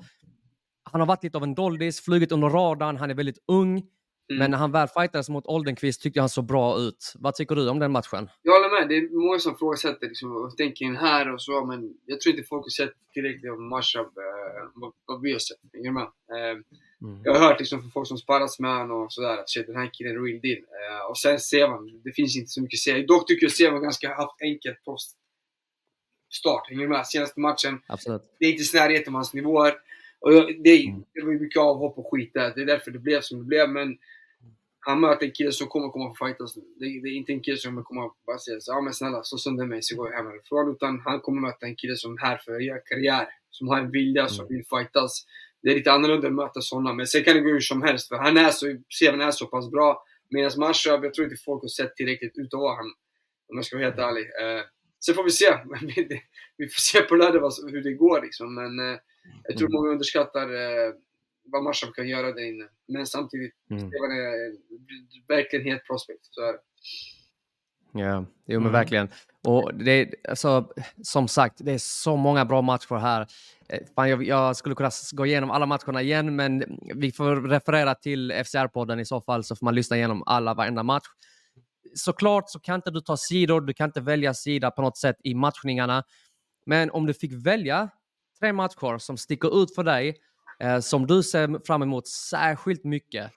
Han har varit lite av en doldis, flugit under radarn, han är väldigt ung. Mm. Men när han väl fightades mot Oldenqvist tyckte jag han såg bra ut. Vad tycker du om den matchen? Jag håller med. Det är många som ifrågasätter liksom, och tänker in här och så, men jag tror inte folk har sett tillräckligt av Mashup, eh, vad, vi har sett. Du med? Eh, Mm. Jag har hört liksom från folk som sparras med honom och sådär att shit, den här killen är real deal. Eh, och sen Sevan, det finns inte så mycket att säga. Dock tycker jag Sevan ganska haft enkelt på start. Hänger du med? Senaste matchen, Absolut. det är inte i närheten av hans nivåer. Och jag- det, Mm. det var ju mycket avhopp och skit där. Det är därför det blev som det blev. Men han möter en kille som kommer komma få fightas. Det, det är inte en kille som kommer komma och bara säga så ja men snälla, slå sönder mig så går jag hem härifrån. Utan han kommer möta en kille som är här för att göra karriär. Som har en vilja, som vill fightas. Det är lite annorlunda att möta sådana. Men sen kan det gå hur som helst. För han är så, Seven är så pass bra. Medan Mashup, jag tror inte folk har sett tillräckligt utav honom. Om jag ska vara helt ärlig. Eh, sen får vi se. Vi- får se på lördag hur det går liksom. Men eh, jag tror många underskattar eh, vad Mashup kan göra där inne. Men samtidigt, Mm. Steven är verkligen helt prospect. Så är det. Ja, jo men Mm. verkligen. Och det är, alltså, som sagt, det är så många bra matcher här. Eh, Fan, jag, jag skulle kunna gå igenom alla matcherna igen, men vi får referera till FCR-podden i så fall, så får man lyssna igenom alla, varenda match. Såklart så kan inte du ta sidor, du kan inte välja sida på något sätt i matchningarna. Men om du fick välja tre matcher som sticker ut för dig, eh, som du ser fram emot särskilt mycket,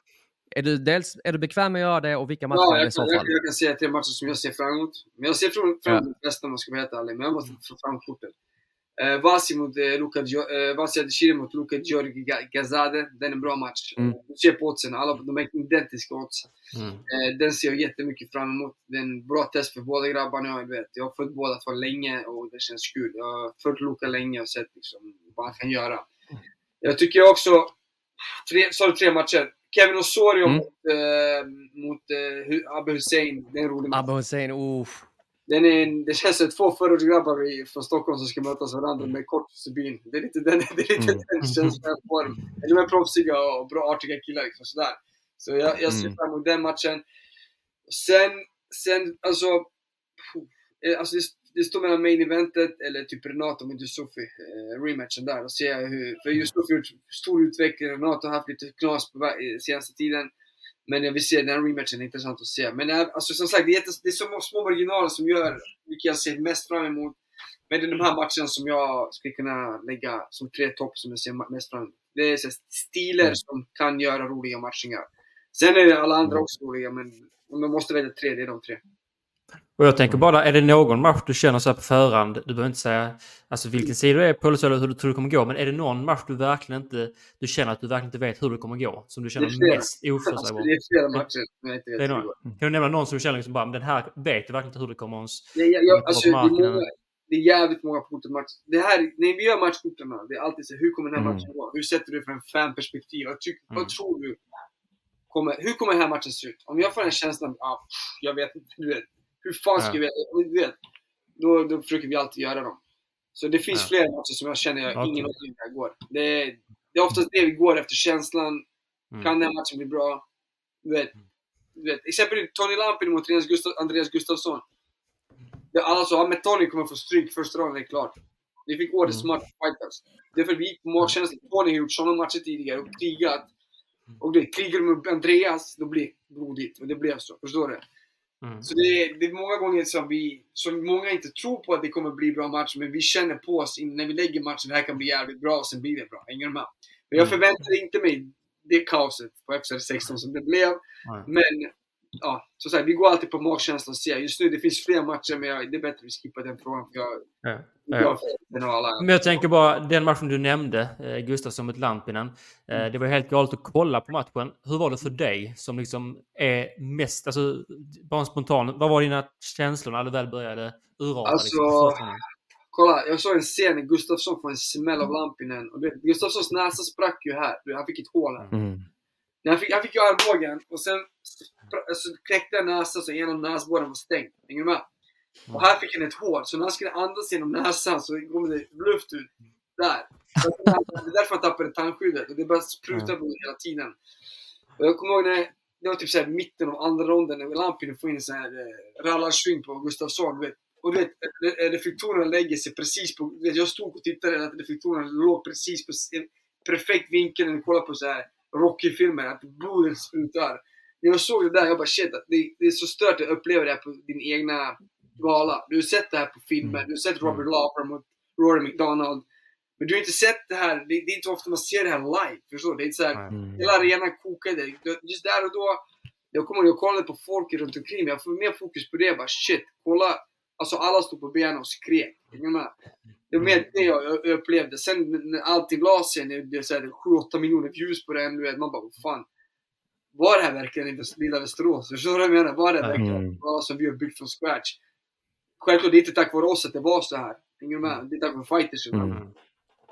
är du, dels, är du bekväm med att göra det och vilka matcher Ja, är det i så fall? jag, jag kan säga tre matcher som jag ser fram emot. Men jag ser fram emot de flesta om jag ska vara helt ärlig. Men jag måste få fram korten. Eh, Vasi mot eh, Luka, eh, Vasi Adeshiri mot Luka Georgi Ga- Gazade. Den är en bra match. Mm. Du ser på oddsen, alla de är identiska odds. Mm. Eh, den ser jag jättemycket fram emot. Det är en bra test för båda grabbarna. Jag, vet, jag har följt båda två länge och det känns kul. Jag har följt Luka länge och sett liksom, vad han kan göra. Jag tycker också, tre, sa du tre matcher? Kevin Osorio Mm. mot, eh, mot eh, Abbe Hussein. Det är en rolig match. Abbe Hussein, uff. Den är, det känns som två förortsgrabbar från Stockholm som ska mötas varandra med kort stubin. Det är lite den, det är lite Mm. den känslan jag får. De är proffsiga och bra, artiga killar. Liksom, sådär. Så jag, jag ser Mm. fram emot den matchen. Sen, sen alltså... eh, alltså det, står mellan main eventet eller typ Renato mot Yusufi. Eh, rematchen där. Och se hur, för Yusufi har gjort stor utveckling. Renato har haft lite knas på eh, senaste tiden. Men jag vill se den rematchen, är intressant att se. Men eh, alltså, som sagt, det är, det är så små marginaler som gör vilka jag ser mest fram emot. Men det är de här matcherna som jag skulle kunna lägga som tre topp som jag ser mest fram emot. Det är här stilar Mm. som kan göra roliga matchningar. Sen är det alla andra Mm. också roliga, men om jag måste välja tre, det är de tre. Och jag tänker bara, är det någon match du känner så här på förhand, du behöver inte säga alltså, vilken sida du är på eller hur du tror det kommer gå, men är det någon match du verkligen inte, du känner att du verkligen inte vet hur det kommer gå? Som du känner mest Alltså, oförutsägbar? det är flera matcher som jag inte vet hur det går. Kan du nämna någon som du känner liksom bara, men den här vet jag verkligen inte hur det kommer jag, på alltså, det, är marken. många, det är jävligt många kortmatcher. Det här, när vi gör matchkorten, det är alltid så hur kommer den här Mm. matchen gå? Hur sätter du det från fanperspektiv? Vad, tyck, Mm. vad tror du? Kommer, hur kommer den här matchen se ut? Om jag får den känslan, ah, pff, jag vet inte, du vet. Hur fan ska vi? Du vet, då, då försöker vi alltid göra dem. Så det finns Ja. flera matcher som jag känner jag ingen aning här går. Det är, det är oftast det vi går efter, känslan. Mm. Kan den matchen bli bra? Du vet, du vet. Exempelvis Tony Lampinen mot Andreas, Gustafsson. Alla sa men Tony kommer få stryk första ronden, det är klart. Vi fick årets Mm. match fighters. Det är för att vi gick på magkänsla. Tony har gjort sådana matcher tidigare och krigat. Och det, krigar med Andreas, då blir det blodigt. Och det blev så. Förstår du? Mm. Så det är, det är många gånger som vi, som många inte tror på att det kommer bli bra match, men vi känner på oss när vi lägger matchen, det här kan bli jävligt bra, och sen blir det bra. Hänger du med? Men jag Mm. förväntar inte mig det kaoset på FCR 16 som det blev. Nej. Men, ja, så sagt, vi går alltid på magkänsla och ser. Just nu, det finns fler matcher, men det är bättre att vi skippar den frågan. För jag, Ja. Jag, Ja. Men jag tänker bara, den matchen du nämnde, eh, Gustafsson mot Lampinen. Eh, det var helt galet att kolla på matchen. Hur var det för dig som liksom är mest, alltså bara spontan, vad var dina känslor när det väl började urarta? Alltså, liksom, första gången? Kolla, jag såg en scen när Gustafsson får en smäll av Lampinen. Och det, Gustafssons näsa sprack ju här. Han fick ett hål här. Mm. Han fick, han fick ju armbågen och sen spra- alltså, knäckte en näsa så ena näsborren var stängd. Hänger du med? Och här fick han ett hål, så när han skulle andas genom näsan så kom det luft ut där. Det är därför han tappade tandskyddet och det bara sprutade på hela tiden. Och jag kommer ihåg när det var typ såhär mitten av andra ronden när Lampinen får in en sån här eh, rallarsving på Gustafsson. Du vet. Och du vet, re- reflektorerna lägger sig precis på... du Vet, jag stod och tittade att reflektorerna låg precis på en perfekt vinkel när vi kollar på så här Rocky-filmer, att blodet sprutar. När jag såg det där, jag bara shit, det, det är så stört att uppleva det här på din egna gala. Du har sett det här på filmer, du har sett Robert Lauper mot Rory McDonald. Men du har inte sett det här, det, det är inte ofta man ser det här live. Förstår du? Det är inte så här, Mm. hela arenan kokade. Just där och då, jag kommer ihåg, jag kollade på folk runt omkring mig. Jag får mer fokus på det. Jag bara shit, kolla. Alltså alla stod på benen och skrek. Det var mer det jag jag upplevde. Sen när allting la sig, när det här 7-8 miljoner views på den, du vet, man bara vad fan. Var det här verkligen i lilla Västerås? Förstår du vad jag menar? Var det verkligen Mm. vad som vi har byggt från scratch? Självklart, det är inte tack vare oss att det var så här. Hänger du med? Det är tack vare fighters. Mm.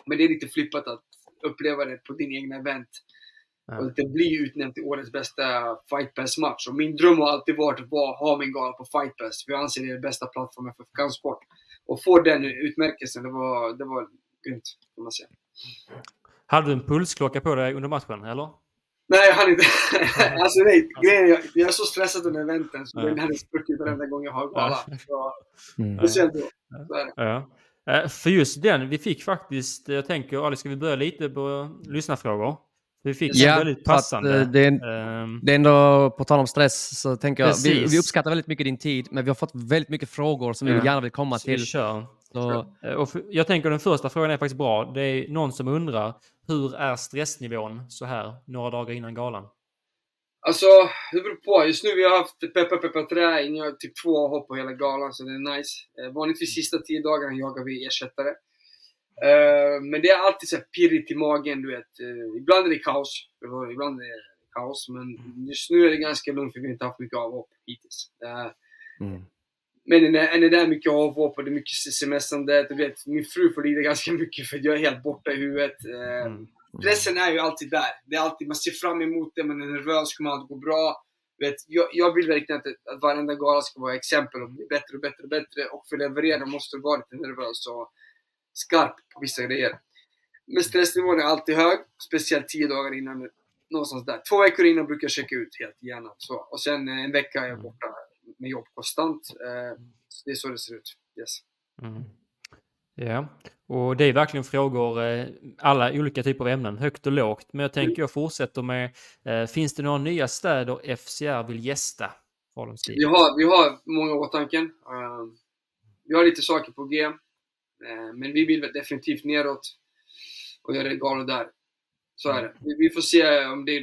Men det är lite flippat att uppleva det på din egna event. Ja. Och att det blir utnämnt till årets bästa Fight Pass-match. Och min dröm har alltid varit att ha min gala på Fight Pass. För jag anser det är den bästa plattformen för kampsport. Och få den utmärkelsen, det var, det var grymt. Kan man säga. Hade du en pulsklocka på dig under matchen, eller? Nej, jag hann inte. alltså nej, grejen är, jag, jag är så stressad under eventen så den hade spruckit varenda gång jag har gala. Så, speciellt då. Ja. För just den, vi fick faktiskt, jag tänker, Ali, ska vi börja lite på lyssnarfrågor? Vi fick en Ja, väldigt för att, passande. eh, det, är, ehm, det är ändå, på tal om stress, så tänker jag, vi, Precis. vi uppskattar väldigt mycket din tid, men vi har fått väldigt mycket frågor som vi Ja. gärna vill komma så vi till. kör. Så, Eh, Och för, jag tänker den första frågan är faktiskt bra. Det är någon som undrar, hur är stressnivån så här några dagar innan galan? Alltså, det beror på. Just nu vi har haft peppa peppa trä. Jag har typ två hopp på hela galan, så det är nice. Eh, vanligtvis sista tio dagarna jagar vi ersättare. Eh, men det är alltid så här pirrigt i magen, du vet. Eh, ibland är det kaos. Ibland är det kaos, men just nu är det ganska lugnt för vi har inte haft mycket avhopp hittills. Eh, mm. Men när, när det är mycket avhopp och det är mycket semestrande, du vet, min fru får lida ganska mycket för jag är helt borta i huvudet. Eh, Mm. Stressen är ju alltid där. Det är alltid, man ser fram emot det, man är nervös, kommer allt gå bra? Vet, jag, jag vill verkligen att, att varenda gala ska vara exempel och bli bättre och bättre och bättre. Och för att leverera måste du vara lite nervös och skarp på vissa grejer. Men stressnivån är alltid hög, speciellt tio dagar innan. Någonstans där. Två veckor innan brukar jag checka ut helt gärna. Så. Och sen eh, en vecka är jag borta med jobb konstant. Eh, så det är så det ser ut. Yes. Mm. Ja, och det är verkligen frågor, eh, alla olika typer av ämnen, högt och lågt. Men jag tänker jag fortsätter med, eh, finns det några nya städer FCR vill gästa? Vi har, vi har många åtanken. Vi har lite saker på G. Men vi vill definitivt neråt och göra galor där. Så är det. Vi, vi får se om det är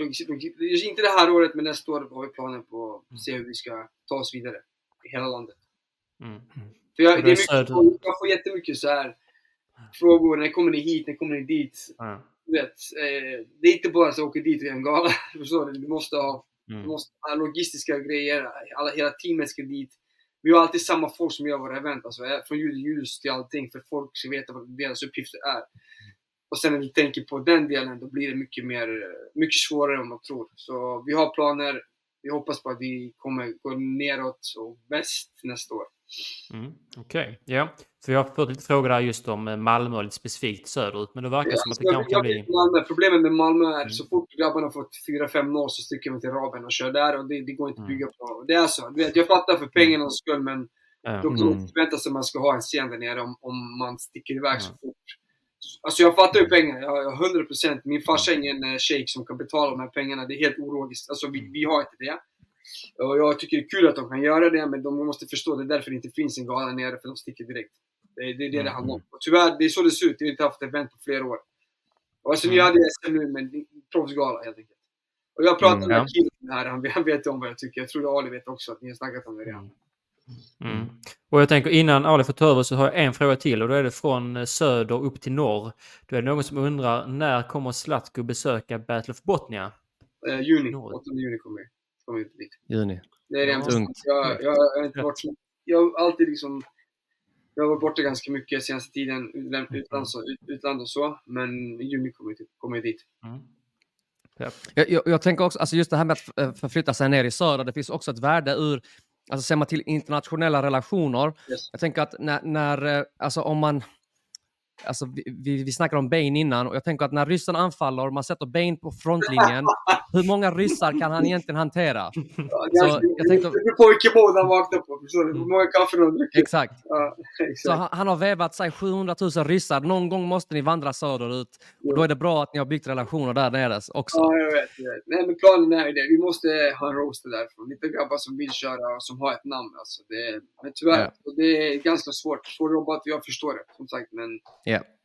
just Inte det här året, men nästa år har vi planer på att se hur vi ska ta oss vidare i hela landet. Mm. För jag, det är mycket, jag får jättemycket så här frågor. När kommer ni hit? När kommer ni dit? Du vet, eh, det är inte bara så att åka dit och göra en gala. Förstår du? Du måste ha vi Mm. måste ha logistiska grejer, alla, hela teamet ska dit. Vi har alltid samma folk som gör våra event, alltså, eh, från ljud och ljus till allting, för folk ska veta vad deras uppgifter är. Och sen när vi tänker på den delen, då blir det mycket, mer, mycket svårare än man tror. Så vi har planer, vi hoppas på att vi kommer gå neråt och väst nästa år. Mm. Okej, ja. För jag har fått lite frågor där just om eh, Malmö och lite specifikt söderut, men det verkar som att det Jag- kanske kan bli... Malmö, problemet med Malmö är Mm. så fort grabbarna fått 4-5-0 så sticker de till Raben och kör där och det, det går inte att Mm. bygga på. Det är så. Du vet, jag fattar för pengarnas skull men Ja. Då kan man Mm. inte förvänta sig att man ska ha en scen där nere om, om man sticker iväg så Ja. fort. Alltså jag fattar ju pengarna, jag har 100%. Min farsa är ingen eh, shejk som kan betala de här pengarna. Det är helt ologiskt. Alltså vi, vi har inte det. Och jag tycker det är kul att de kan göra det, men de måste förstå det är därför det inte finns en gala nere, för de sticker direkt. Det, är- det det det handlar om. Och tyvärr, det är så det ser ut. Vi har inte haft event på flera år. Och alltså, vi Mm. hade SM nu, men proffsgala helt enkelt. Och jag pratade Mm, med ja. killen här, han, han vet om vad jag tycker. Jag tror att Ali vet också att ni har snackat om det redan. Mm. Och jag tänker innan Ali får ta över så har jag en fråga till och då är det från eh, söder upp till norr. Då är det någon som undrar när kommer Zlatko besöka Battle of Botnia? Eh, juni, Norr. 8 juni kommer vi. Kommer vi dit. Juni. Det är det tungt. Jag, jag, jag, har inte varit, så- jag har alltid liksom... Jag har varit borta ganska mycket senaste tiden, utland, utland, så, ut, utland och så. Men i juni kommer jag, kommer jag dit. Mm. Ja. Jag, jag, jag tänker också, alltså just det här med att eh, förflytta sig ner i söder, det finns också ett värde ur, alltså ser man till internationella relationer. Yes. Jag tänker att när, när eh, alltså om man, alltså vi, vi, vi snackade om Bane innan och jag tänker att när ryssen anfaller och man sätter Bane på frontlinjen, hur många ryssar kan han egentligen hantera? Ja, Så, jag tänkte- Det beror på vilken mod han vaknar på. Förstår du? Hur många kaffe han dricker. Exakt. Ja, Så exakt. han, han har vävat sig 700 000 ryssar. Någon gång måste ni vandra söderut. Och då är det bra att ni har byggt relationer där nere också. Ja, jag vet. Jag vet. Nej, men planen är ju det. Vi måste ha en roaster därifrån. Lite grabbar som vill köra och som har ett namn. Alltså. Det, men tyvärr, Ja. och det är ganska svårt. Svårt jobbat, jag förstår det. Som sagt, men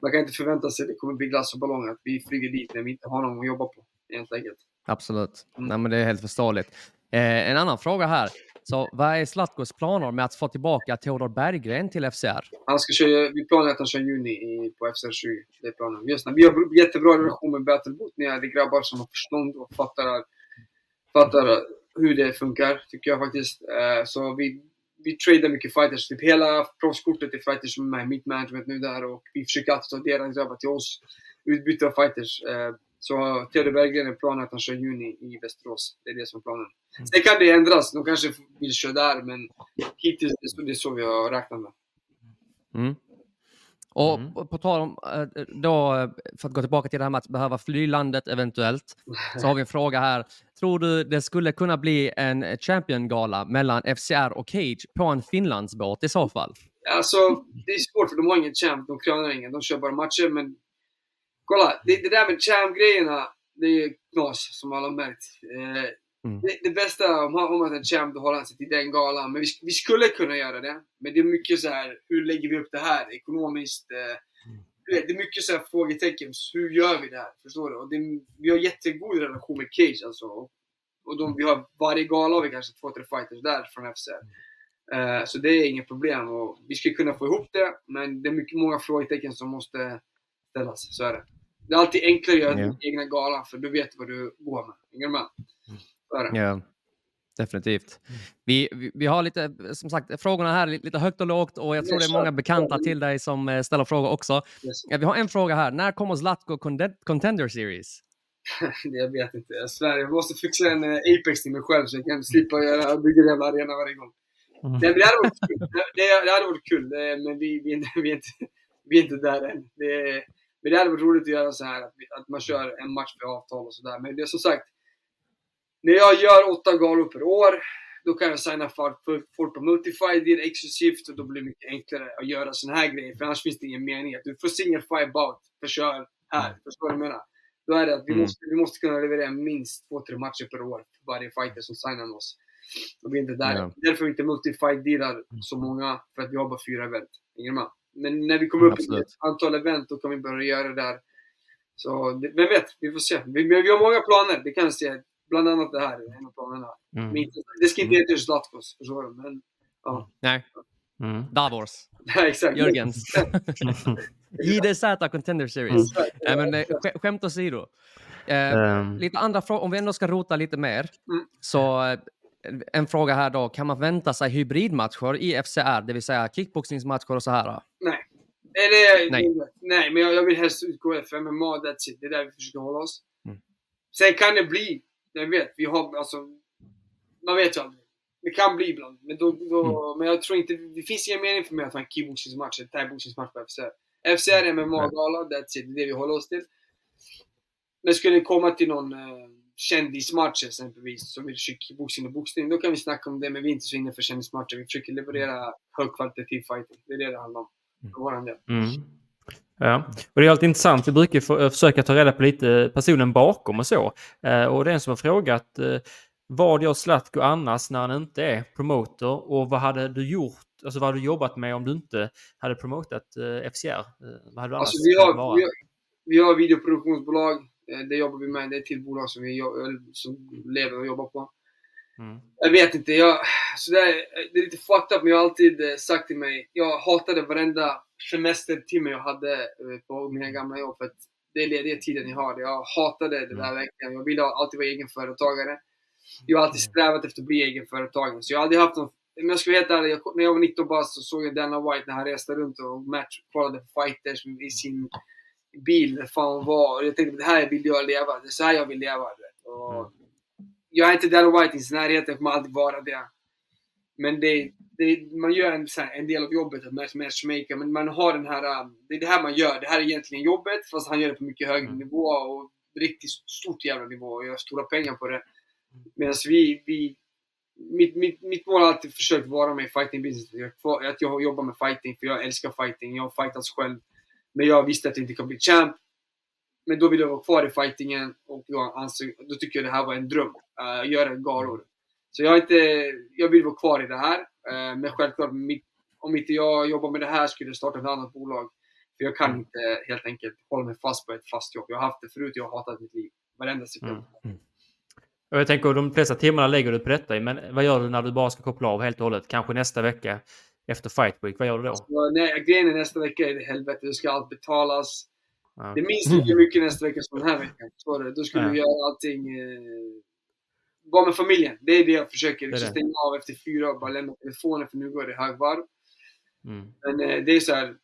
man kan inte förvänta sig att det kommer bli glass och ballong att vi flyger dit när vi inte har någon att jobba på. Helt enkelt. Absolut. Mm. Nej, men det är helt förståeligt. Eh, en annan fråga här. Så vad är Zlatkos planer med att få tillbaka Theodor Berggren till FCR? Han ska köra, vi planerar att han kör juni i, på FCR 20. Det är planen. Just nu, vi har jättebra relation med Battlebot. Ni är grabbar som har förstånd och fattar, fattar hur det funkar, tycker jag faktiskt. Eh, så vi, vi tradar mycket fighters. Typ hela proffskortet är fighters som är med i mitt management nu där och vi försöker alltid ta deras grabbar till oss. Utbyte av fighters. Eh, så Theodor Berggren är planen att han kör juni i Västerås. Det är det som är planen. Sen kan det ändras. De kanske vill köra där, men hittills det är så- det så vi har räknat med. Mm. Och Mm. på- på tal om, eh, då, eh, för att gå tillbaka till det här med att behöva fly landet eventuellt, så har vi en fråga här. Tror du det skulle kunna bli en Champion-gala mellan FCR och Cage på en Finlandsbåt i så fall? Alltså, det är svårt för de har ingen champ, de krönar ingen, de kör bara matcher men... Kolla, det, det där med champ-grejerna, det är knas som alla har märkt. Eh, Mm. det, det bästa om om man är champ, då håller han sig till den galan. Men vi, vi skulle kunna göra det. Men det är mycket så här, hur lägger vi upp det här ekonomiskt? Eh, det är mycket så här frågetecken. Hur gör vi det här? Förstår du? Och det, vi har jättegod relation med Cage alltså. Och, och de, vi har varje gala har vi kanske två, tre fighters där från FCR. Eh, så det är inget problem. Och vi skulle kunna få ihop det, men det är mycket, många frågetecken som måste ställas. Så är det. Det är alltid enklare att göra Ja. din egna gala, för du vet vad du går med. Hänger du med? Ja, definitivt. Vi, vi, vi har lite, som sagt, frågorna här lite högt och lågt och jag tror det är många bekanta till dig som eh, ställer frågor också. Yes. Vi har en fråga här. När kommer Zlatko Contender Series? jag vet inte. Jag svär, jag måste fixa en eh, Apex till mig själv så jag kan slippa göra, bygga en jävla arena varje gång. Mm. Nej, men det hade varit kul. Det, det hade varit kul, men vi, vi, är inte- vi, är inte, vi är inte där än. Det, men det hade varit roligt att göra så här att, att man kör en match för avtal och sådär. Men det är som sagt, när jag gör åtta galor per år, då kan jag signa för, för folk på Multify, det är exklusivt och då blir det mycket enklare att göra såna här grejer. För annars finns det ingen mening. Att du får single five bout för kör här. Förstår du vad jag menar? Då är det att vi, Mm. måste, vi måste kunna leverera minst två, tre matcher per år för varje fighter som signar med oss. Och vi är inte där. Ja. Därför vi inte multifight-dealar så många, för att vi har bara fyra event. Hänger du med? Men när vi kommer upp i ett antal event, då kan vi börja göra det där. Så det, vem vet? Vi får se. Vi, men vi har många planer, det kan jag säga. Bland annat det här är en av planerna. Mm. Men det ska inte heta just Zlatkos, förstår du? Men, ja. Nej, Mm. Davors. Exakt. Jörgens. JDZ Contender Series. Nej, men, eh, sk- skämt åsido. Eh, Ehm, lite andra frågor, om vi ändå ska rota lite mer. Mm. Så eh, en fråga här då, kan man vänta sig hybridmatcher i FCR, det vill säga kickboxningsmatcher och så här? Nej. Eller, Nej. nej. men jag, jag vill helst utgå efter MMA, that's it. Det är där vi försöker hålla oss. Mm. Sen kan det bli, jag vet, vi har alltså... Man vet ju aldrig. Det kan bli ibland. Men, då, då, Mm. men jag tror inte, det finns ingen mening för mig att ha en kickboxningsmatch, en thaiboxningsmatch på FCR. FCR MMA-gala, that's it. Det är det vi håller oss till. Men skulle det komma till någon eh, kändismatch exempelvis, som vill kickboxning och boxning, då kan vi snacka om det. Men vi är inte så inne för kändismatcher. Vi försöker leverera högkvalitativ fighting. Det är det det handlar om. För våran del. Mm. Ja, och det är alltid intressant. Vi brukar få, försöka ta reda på lite personen bakom och så. Eh, och det är en som har frågat eh, vad gör Zlatko annars när han inte är promoter och vad hade du gjort? Alltså vad hade du jobbat med om du inte hade promotat eh, FCR? Eh, vad hade du Alltså, vi, har, vi, har, vi har videoproduktionsbolag. Eh, Det jobbar vi med. Det är ett till bolag som vi som lever och jobbar på. Mm. Jag vet inte. Jag, så det, är, det är lite fucked up, men jag har alltid eh, sagt till mig. Jag hatade varenda semestertimme jag hade eh, på mina gamla jobb. För att det är lediga tiden jag har. Jag hatade det där verkligen. Jag ville alltid vara egenföretagare. Jag har alltid strävat efter att bli egenföretagare. Så jag har aldrig haft någon... Men jag ska vara helt ärlig, när jag var 19 bast så såg jag Dana White när han reste runt och match, kollade fighters i sin bil, där fan var. Och jag tänkte, det här vill jag leva. Det är så här jag vill leva. Och Jag är inte Dana White i sin närhet, jag kommer aldrig vara det. Men det, det, man gör en, här, en del av jobbet, att match- matchmaker, men man har den här... um, Det är det här man gör. Det här är egentligen jobbet, fast han gör det på mycket högre nivå. Och riktigt stort jävla nivå och gör stora pengar på det. Medan vi, vi mitt, mitt, mitt mål har alltid försökt vara med i fighting business. Att jag jobbar med fighting, för jag älskar fighting. Jag har fightats själv. Men jag visste att jag inte kan bli champ. Men då vill jag vara kvar i fightingen och då, ansåg, då tycker jag det här var en dröm. Uh, göra galor. Så jag, inte, jag vill vara kvar i det här. Uh, men självklart, mitt, om inte jag jobbar med det här skulle jag starta ett annat bolag. För jag kan Mm. inte helt enkelt hålla mig fast på ett fast jobb. Jag har haft det förut, jag har hatat mitt liv. Varenda sekund. Mm. Och jag tänker de flesta timmarna lägger du på detta, men vad gör du när du bara ska koppla av helt och hållet? Kanske nästa vecka efter Fight Week, vad gör du då? Så, nej, grejen är nästa vecka är det helvete. Det ska allt betalas. Det minst lika mycket nästa vecka som den här veckan. Det. Då ska Ja. du göra allting. Eh, vara med familjen. Det är det jag försöker. Det Det stänga av efter fyra och bara lämna telefonen för nu går det högvarv. Mm. Men eh, det är så här.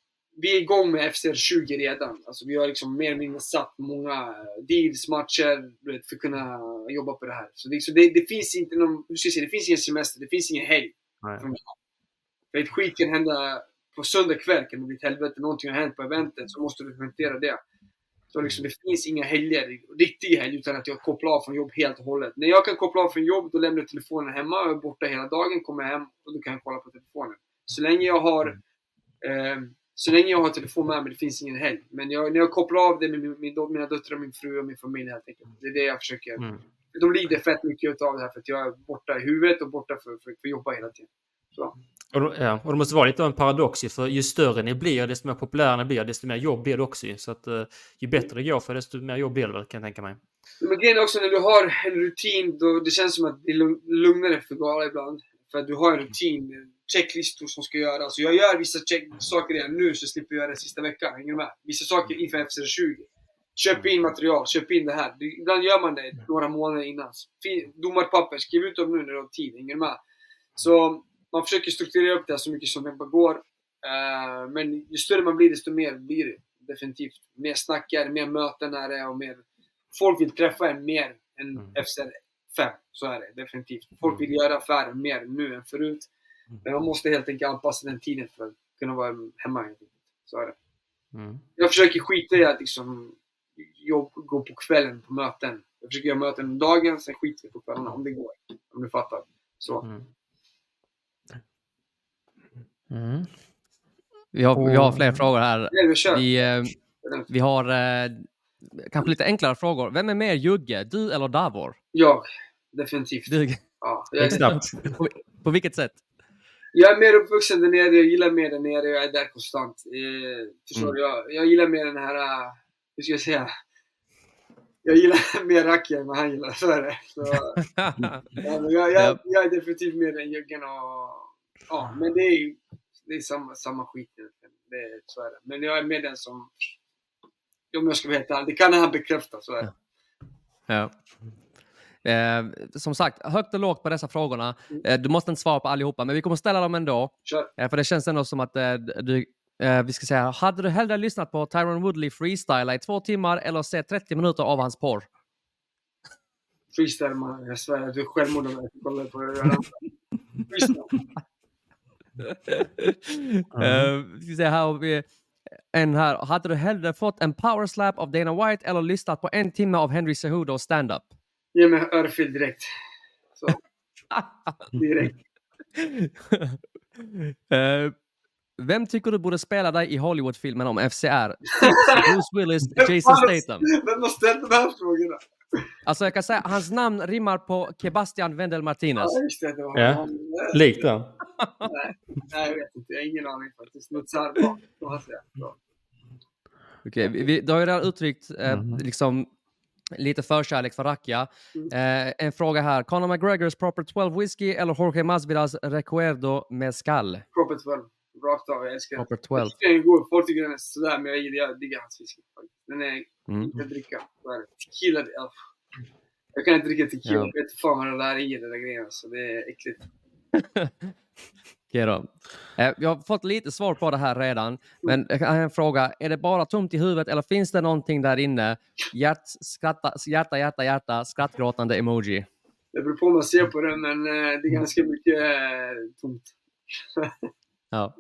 Vi är igång med FCR20 redan. Alltså, vi har liksom mer eller mindre satt många eh, deals, matcher för att kunna jobba på det här. Så det, så det, det finns inte någon, hur ska jag säga, det finns ingen semester, det finns ingen helg. Nej. För mig. För ett skit kan hända på söndag kväll, kan det bli ett helvete. Någonting har hänt på eventet, så måste du hantera det. Så liksom, det finns inga helger, riktiga helger, utan att jag kopplar av från jobb helt och hållet. När jag kan koppla av från jobb, då lämnar jag telefonen hemma. Jag är borta hela dagen, kommer hem och då kan jag kolla på telefonen. Så länge jag har eh, så länge jag har telefon med mig, det finns ingen helg. Men jag, när jag kopplar av det med min, min, mina döttrar, min fru och min familj helt enkelt. Det är det jag försöker. Mm. De lider fett mycket av det här för att jag är borta i huvudet och borta för, för, för att jobba hela tiden. Så. Och, då- ja, och det måste vara lite av en paradox ju, för ju större ni blir, desto mer populära ni blir, desto mer jobb blir det också ju. Så att eh, ju bättre det går för desto mer jobb blir det väl, kan jag tänka mig. Men grejen är också när du har en rutin, då det känns som att det är lugn- lugnare för Gala ibland. För att du har en rutin, checklistor som ska göras. Så jag gör vissa check saker redan nu så slipper jag göra det sista veckan. Hänger du med? Vissa saker inför FCR20. Köp in material, köp in det här. Ibland gör man det några månader innan. Domarpapper, skriv ut dem nu när du har tid. Hänger du med? Så man försöker strukturera upp det så mycket som det bara går. Eh, men ju större man blir, desto mer blir det. Definitivt. Mer snackar, mer möten är det och mer... Folk vill träffa en mer än Mm. FCR 5. Så är det definitivt. Folk vill göra affärer mer nu än förut. Men man måste helt enkelt anpassa den tiden för att kunna vara hemma. Så är det. Mm. Jag försöker skita i att liksom jobb, gå på kvällen på möten. Jag försöker göra möten om dagen, sen skiter vi på kvällarna om det går. Om du fattar. Så. Mm. Mm. Vi, har, vi har fler frågor här. Vi eh, vi har eh, kanske lite enklare frågor. Vem är mer Jugge, du eller Davor? Jag. Definitivt. Du, Ja, jag, på, på vilket sätt? jag är mer uppvuxen där nere, jag gillar mer där nere, jag är där konstant. Eh, förstår Mm. du? Jag, jag gillar mer den här, eh, hur ska jag säga? Jag gillar mer Raki än vad han gillar, det. Så, ja, jag, jag, Ja. jag är definitivt mer den Juggen och... Ja, men det är, det är samma, samma skit egentligen. Det, så är det. Men jag är mer den som... Om jag ska vara helt ärlig, det kan han bekräfta, så är det. Ja. Eh, som sagt, högt och lågt på dessa frågorna. Eh, du måste inte svara på allihopa, men vi kommer ställa dem ändå. Eh, för det känns ändå som att eh, du, eh, vi ska säga, hade du hellre lyssnat på Tyron Woodley freestyla i två timmar eller se 30 minuter av hans porr? Freestyle man, jag svär du är självmord om jag kollar på det. Freestyle. Eh, vi ska se, här har vi en här. Hade du hellre fått en power slap av Dana White eller lyssnat på en timme av Henry Cejudo stand-up? Ge mig örfil direkt. Så, direkt. Eh, vem tycker du borde spela dig i Hollywoodfilmen om FCR? Bruce Willis, Jason Statham. Vem har ställt de här frågorna? Alltså jag kan säga, hans namn rimmar på Sebastian Wendel Martinez. Ja, just det. det var Ja. han. Likt den. Nej, jag vet inte. Jag har ingen aning faktiskt. Något här ser jag. Bra. Okej, vi, vi, du har ju redan uttryckt eh, Mhm. liksom, lite förkärlek för Rakia. Mm. Eh, en fråga här. Conor McGregors Proper 12 Whiskey eller Jorge Masvidas Recuerdo Mezcal? Proper 12. Rakt av. Jag älskar. Proper Jag 12. tycker den är god. Folk tycker den är sådär, men jag gillar jag diggar hans whisky. Den är Mm. inte att dricka. Tequila. Jag kan inte dricka tequila. Ja. Jag vet inte fan vad det där är i, den där grejen. Så det är äckligt. Okej då. Eh, jag har fått lite svar på det här redan, men jag har en fråga. Är det bara tomt i huvudet eller finns det någonting där inne? Hjärt, skratta, hjärta, hjärta, hjärta, skrattgråtande emoji. Det beror på hur man ser på det, men eh, det är ganska mycket eh, tomt. Ja.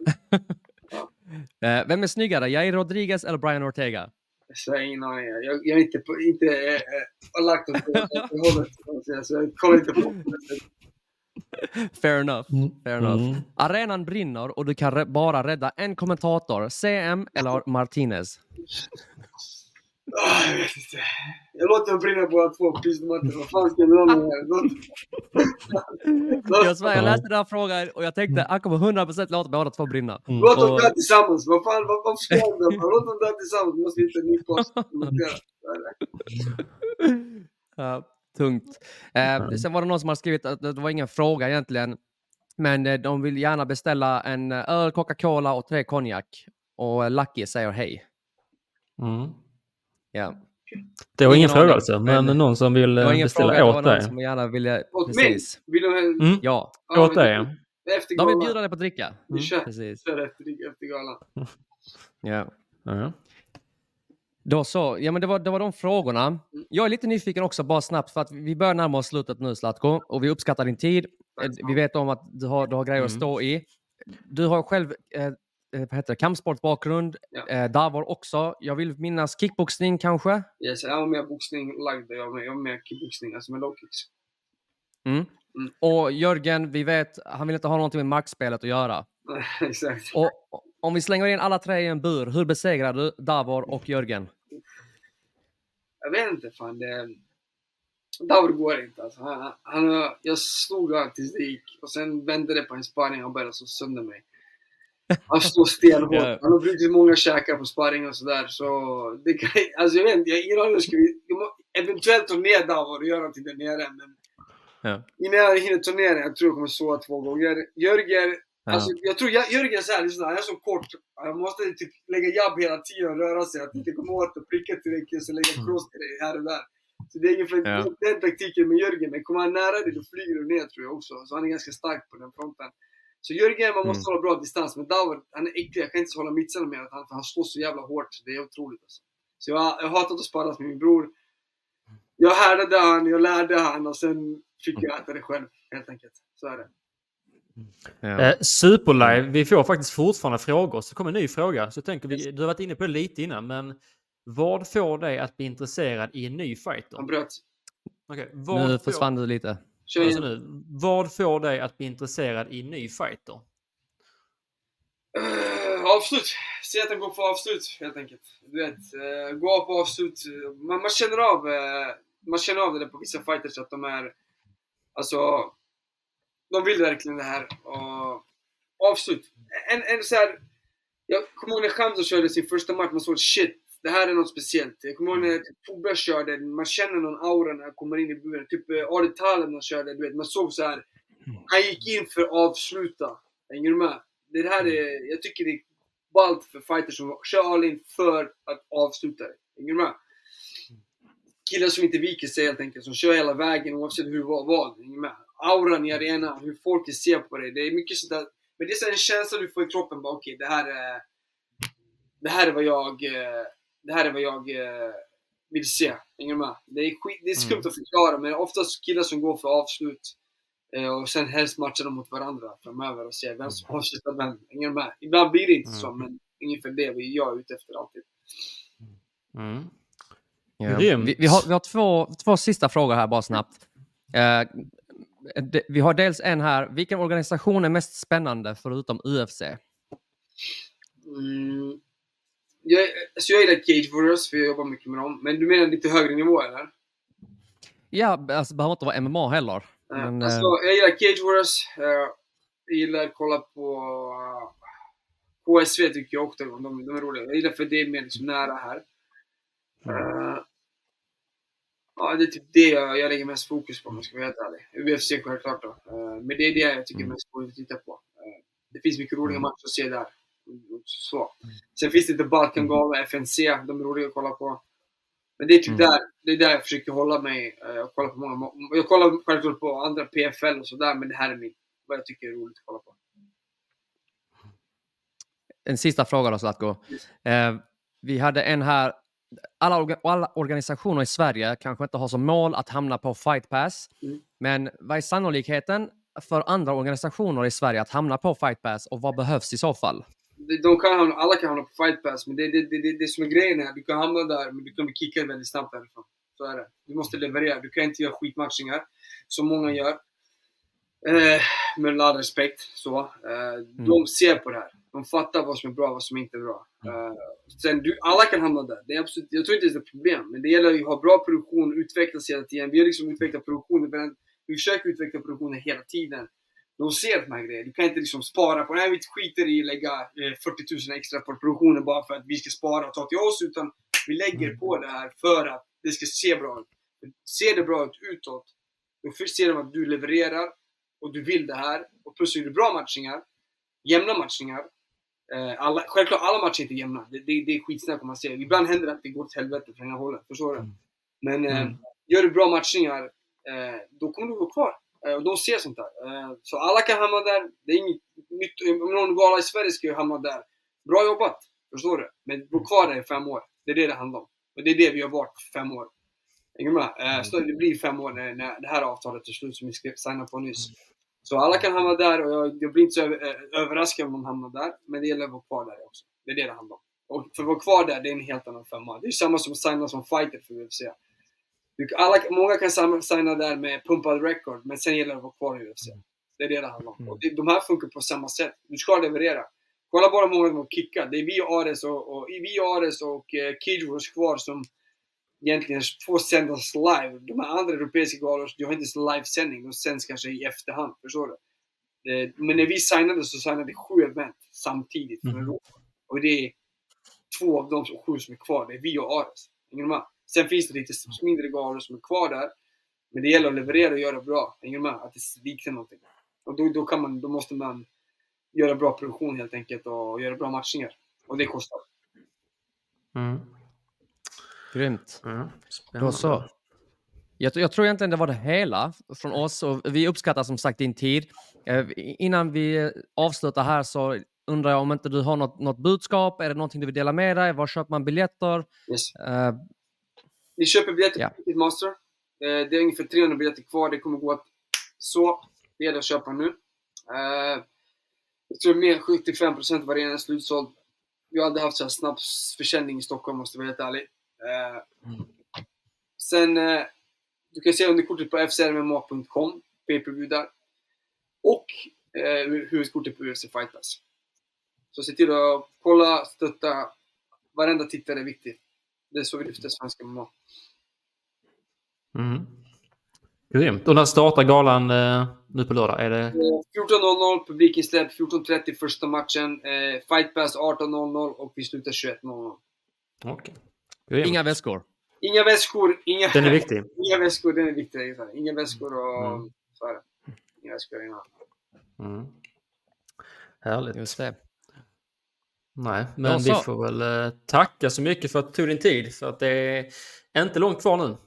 Vem är snyggare, Jair Rodriguez eller Brian Ortega? Så jag har ingen aning. Jag, jag är inte, på, inte äh, lagt åt det hållet. Så jag kollar inte på det. Fair enough. Fair enough. Mm. Arenan brinner och du kan bara rädda en kommentator. CM eller Martinez? Ah, jag vet inte. Jag låter dem brinna båda två. Pissmattor. Vad fan ska jag göra med här? Låt- Jag, svär, jag läste den här frågan och jag tänkte han kommer 100% låta båda två brinna. Låt dem dö tillsammans. Vad fan, vad, varför ska dö? Låt dem dö tillsammans. Vi måste hitta en ny post. tungt. Eh, sen var det någon som har skrivit att det var ingen fråga egentligen. Men eh, de vill gärna beställa en eh, öl, Coca-Cola och tre konjak. Och eh, Lucky säger hej. Mm. Ja. Det var ingen Ingen fråga alltså, men, men- någon som vill beställa fråga, åt dig. som gärna ville... Åt mig? Precis. Vill de... Mm. Ja, Ja, Åt dig, de vill bjuda dig på att dricka. Kör. Precis. Efter, efter galan. Ja. Ja. Då så, ja men det var, det var de frågorna. Jag är lite nyfiken också, bara snabbt, för att vi börjar närma oss slutet nu Zlatko, och vi uppskattar din tid. Eh, Vi vet om att du har, du har grejer att Mm. stå i. Du har själv eh, eh, vad heter det, kampsportbakgrund, Ja. eh, Davor också. Jag vill minnas kickboxning kanske? Yes, jag var mer boxning lagd. Jag var mer, kickboxning, alltså med low kicks. Mm. Mm. Och Jörgen, vi vet, han vill inte ha någonting med markspelet att göra. Exakt. Och om vi slänger in alla tre i en bur, hur besegrar du Davor och Jörgen? Jag vet inte fan. Det... Davor går inte alltså. Han, han, jag slog honom tills det gick. Och sen vände det på en sparring och började slå sönder mig. Han står stenhårt. Ja. Han har brutit många käkar på sparring och sådär. Så det kan, alltså jag vet inte, jag har ingen aning. eventuellt ta ner Davor och göra någonting där nere. Men Ja. innan jag hinner ta ner den, jag tror jag kommer sova två gånger. Jörgen, Ja. Alltså jag tror jag, Jörgen så här, liksom, han är så kort. Han måste typ lägga jabb hela tiden och röra sig. Att inte komma åt och pricka tillräckligt så lägga cross till dig här och där. Så det är ungefär Ja. den taktiken med Jörgen. Men kommer han nära dig då flyger du ner tror jag också. Så han är ganska stark på den fronten. Så Jörgen, man måste Mm. hålla bra distans. Men Davor, han är äcklig. Jag kan inte hålla mittsarna med honom för han slår så jävla hårt. Det är otroligt alltså. Så jag, jag har hatat att sparras med min bror. Jag härdade han, jag lärde han och sen fick jag äta det själv. Helt enkelt. Så är det. Ja. Eh, Superlive, vi får faktiskt fortfarande frågor. Så kommer en ny fråga. Så tänker vi, du har varit inne på det lite innan, men vad får dig att bli intresserad i en ny fighter? Han bröt. Vad, Nu får, försvann du lite. Alltså nu, vad får dig att bli intresserad i en ny fighter? Uh, avslut. Se att han går för avslut helt enkelt. Du vet, uh, gå på avslut. Man, man känner av eh, man känner av det där på vissa fighters att de är alltså de vill verkligen det här. Och avslut. En, en så här, jag kommer ihåg när Khamzat körde sin första match, man såg shit, det här är något speciellt. Jag kommer ihåg när typ Tobbe körde, man känner någon aura när han kommer in i buren. Typ uh, Ali han körde, du vet, man såg så här. Han gick in för att avsluta. Hänger du med? Det här är, jag tycker det är ballt för fighters som kör all in för att avsluta det. Hänger du med? Killar som inte viker sig helt enkelt, som kör hela vägen oavsett hur vad vad. Hänger du med? Auran i arenan, hur folk ser på dig. Det är mycket sånt där. Men det är så en känsla du får i kroppen. Bara, Okej, det här är... Det här är vad jag... eh, Det här är vad jag eh, vill se. Hänger du med? Det är, skit, det är skumt Mm. att förklara, men oftast killar som går för avslut eh, och sen helst matchar de mot varandra framöver och ser vem som avslutar vem. Hänger du med? Ibland blir det inte så, Mm. men ungefär det vi jag är ute efter alltid. Mm. Grymt. Vi, vi, har, vi har två, två sista frågor här bara snabbt. Eh, vi har dels en här. Vilken organisation är mest spännande förutom UFC? Mm. Jag, alltså jag gillar Cage Warriors, för jag jobbar mycket med dem. Men du menar lite högre nivå, eller? Ja, alltså, behöver inte vara MMA heller. Men, alltså, eh, jag gillar Cage Warriors. eh, jag gillar att kolla på HSV tycker jag också. De, de är roliga. Jag gillar för det är mer liksom nära här. Eh, ja, det är typ det jag, jag lägger mest fokus på om jag ska vara helt ärlig. UFC självklart då. Eh, men det är det jag tycker är mest roligt att titta på. Eh, det finns mycket roliga matcher att se där. Så. Sen finns det lite Balkangala, FNC. De är roliga att kolla på. Men det är typ Mm. där, det är där jag försöker hålla mig. Eh, Jag kollar på många, må- jag kollar självklart på andra PFL och sådär, men det här är min, vad jag tycker är roligt att kolla på. En sista fråga då, Zlatko. Eh, vi hade en här. Alla, alla organisationer i Sverige kanske inte har som mål att hamna på Fight Pass. Mm. Men vad är sannolikheten för andra organisationer i Sverige att hamna på Fight Pass och vad behövs i så fall? de, kan hamna, alla kan hamna på fight pass, men det är det, det, det, det som är grejen är, du kan hamna där, men du kan bli kickad väldigt snabbt därifrån. Så är det. Du måste leverera. Du kan inte göra skitmatchningar, som många gör. Eh, med all respekt. Så. Eh, De ser på det här. De fattar vad som är bra och vad som inte är bra. Eh, sen, du, alla kan hamna där. Det är absolut, jag tror inte det är ett problem. Men det gäller att ha bra produktion, utvecklas hela tiden. Vi har liksom utvecklat produktionen. Vi försöker utveckla produktionen hela tiden. De ser de här grejerna. Du kan inte liksom spara på Nej, vi skiter i att lägga eh, 40 000 extra på produktionen bara för att vi ska spara och ta till oss. Utan vi lägger på det här för att det ska se bra ut. Ser det bra ut utåt, då ser de att du levererar och du vill det här. Och plus gör du bra matchningar, jämna matchningar. Eh, alla, självklart, alla matcher är inte jämna. Det, det, det är skitsnack om man ser. Ibland händer det att det går till helvete från ena hållet. Förstår du? Men eh, gör du bra matchningar, eh, då kommer du gå kvar. Eh, och de ser sånt där. Så alla kan hamna där. Det är inget nytt. Om någon gala i Sverige ska ju hamna där. Bra jobbat! Förstår du? Men gå kvar där i fem år. Det är det det handlar om. Och det är det vi har varit fem år. Hänger med? Så det blir fem år när, när det här avtalet är slut som vi ska signa på nyss. Så alla kan hamna där och jag, jag blir inte så över, överraskad om de hamnar där. Men det gäller att vara kvar där också. Det är det det handlar om. Och för att vara kvar där, det är en helt annan femma. Det är samma som att signa som fighter för UFC. Alla, många kan signa där med pumpad record, men sen gäller det att vara kvar i UFC. Det är det det handlar om. Och det, de här funkar på samma sätt. Du ska leverera. Kolla bara hur många har kickat. Det är vi, Ares och, och, vi, Ares och eh, Kidros kvar som egentligen får sändas live. De här andra europeiska galor, de har inte ens livesändning. De sänds kanske i efterhand. Förstår du? Eh, Men när vi signade så signade vi sju event samtidigt Europa. Och det är två av de sju som är kvar. Det är vi och Ares. Du med? Sen finns det lite mindre galor som är kvar där. Men det gäller att leverera och göra bra. Du med? Att det liknar någonting. Och då, då, kan man, då måste man göra bra produktion helt enkelt och göra bra matchningar. Och det kostar. Mm. Grymt. Mm. Då så. Jag, jag tror egentligen det var det hela från oss och vi uppskattar som sagt din tid. Eh, innan vi avslutar här så undrar jag om inte du har något, något budskap? Är det någonting du vill dela med dig? Var köper man biljetter? Yes. Eh, Ni köper biljetter Ja. på Ticketmaster. Eh, det är ungefär 300 biljetter kvar. Det kommer gå att så. Det gäller att köpa nu. Eh, jag tror mer än 75% av arenan är slutsåld. Vi har aldrig haft så här snabb försäljning i Stockholm, måste jag vara helt ärlig. Eh, sen, eh, du kan se underkortet på fcrmma.com, pay-per-view där. Och eh, huvudkortet på UFC Fight Pass. Så se till att kolla, stötta. Varenda tittare är viktig. Det är så vi lyfter svenska MMA. Mm. Grymt. Och när startar galan eh, nu på lördag? Är det... Eh, 14.00, publikinsläpp 14.30 första matchen. Eh, fight Pass 18.00 och vi slutar 21.00. Okej. Grymt. Inga väskor. Inga väskor, inga, Den är viktig. inga väskor, den är viktig. Inga väskor och... Mm. Det. Inga väskor, inga. Mm. Härligt. Just det. Nej, men Ja, vi får väl eh, tacka så mycket för att du tog din tid. För att det är inte långt kvar nu.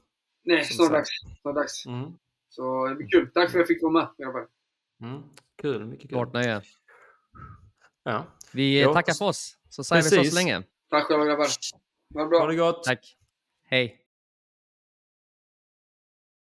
Nej, snart dags. Snart dags. Mm. Så det blir kul. Tack för att jag fick med, grabbar. Mm. Kul, mycket kul. Vårt nöje. Ja. Vi Ja, tackar för oss. Så säger vi så precis. så länge. Tack själva grabbar. Ha det bra. Ha det gott! Tack. Hej.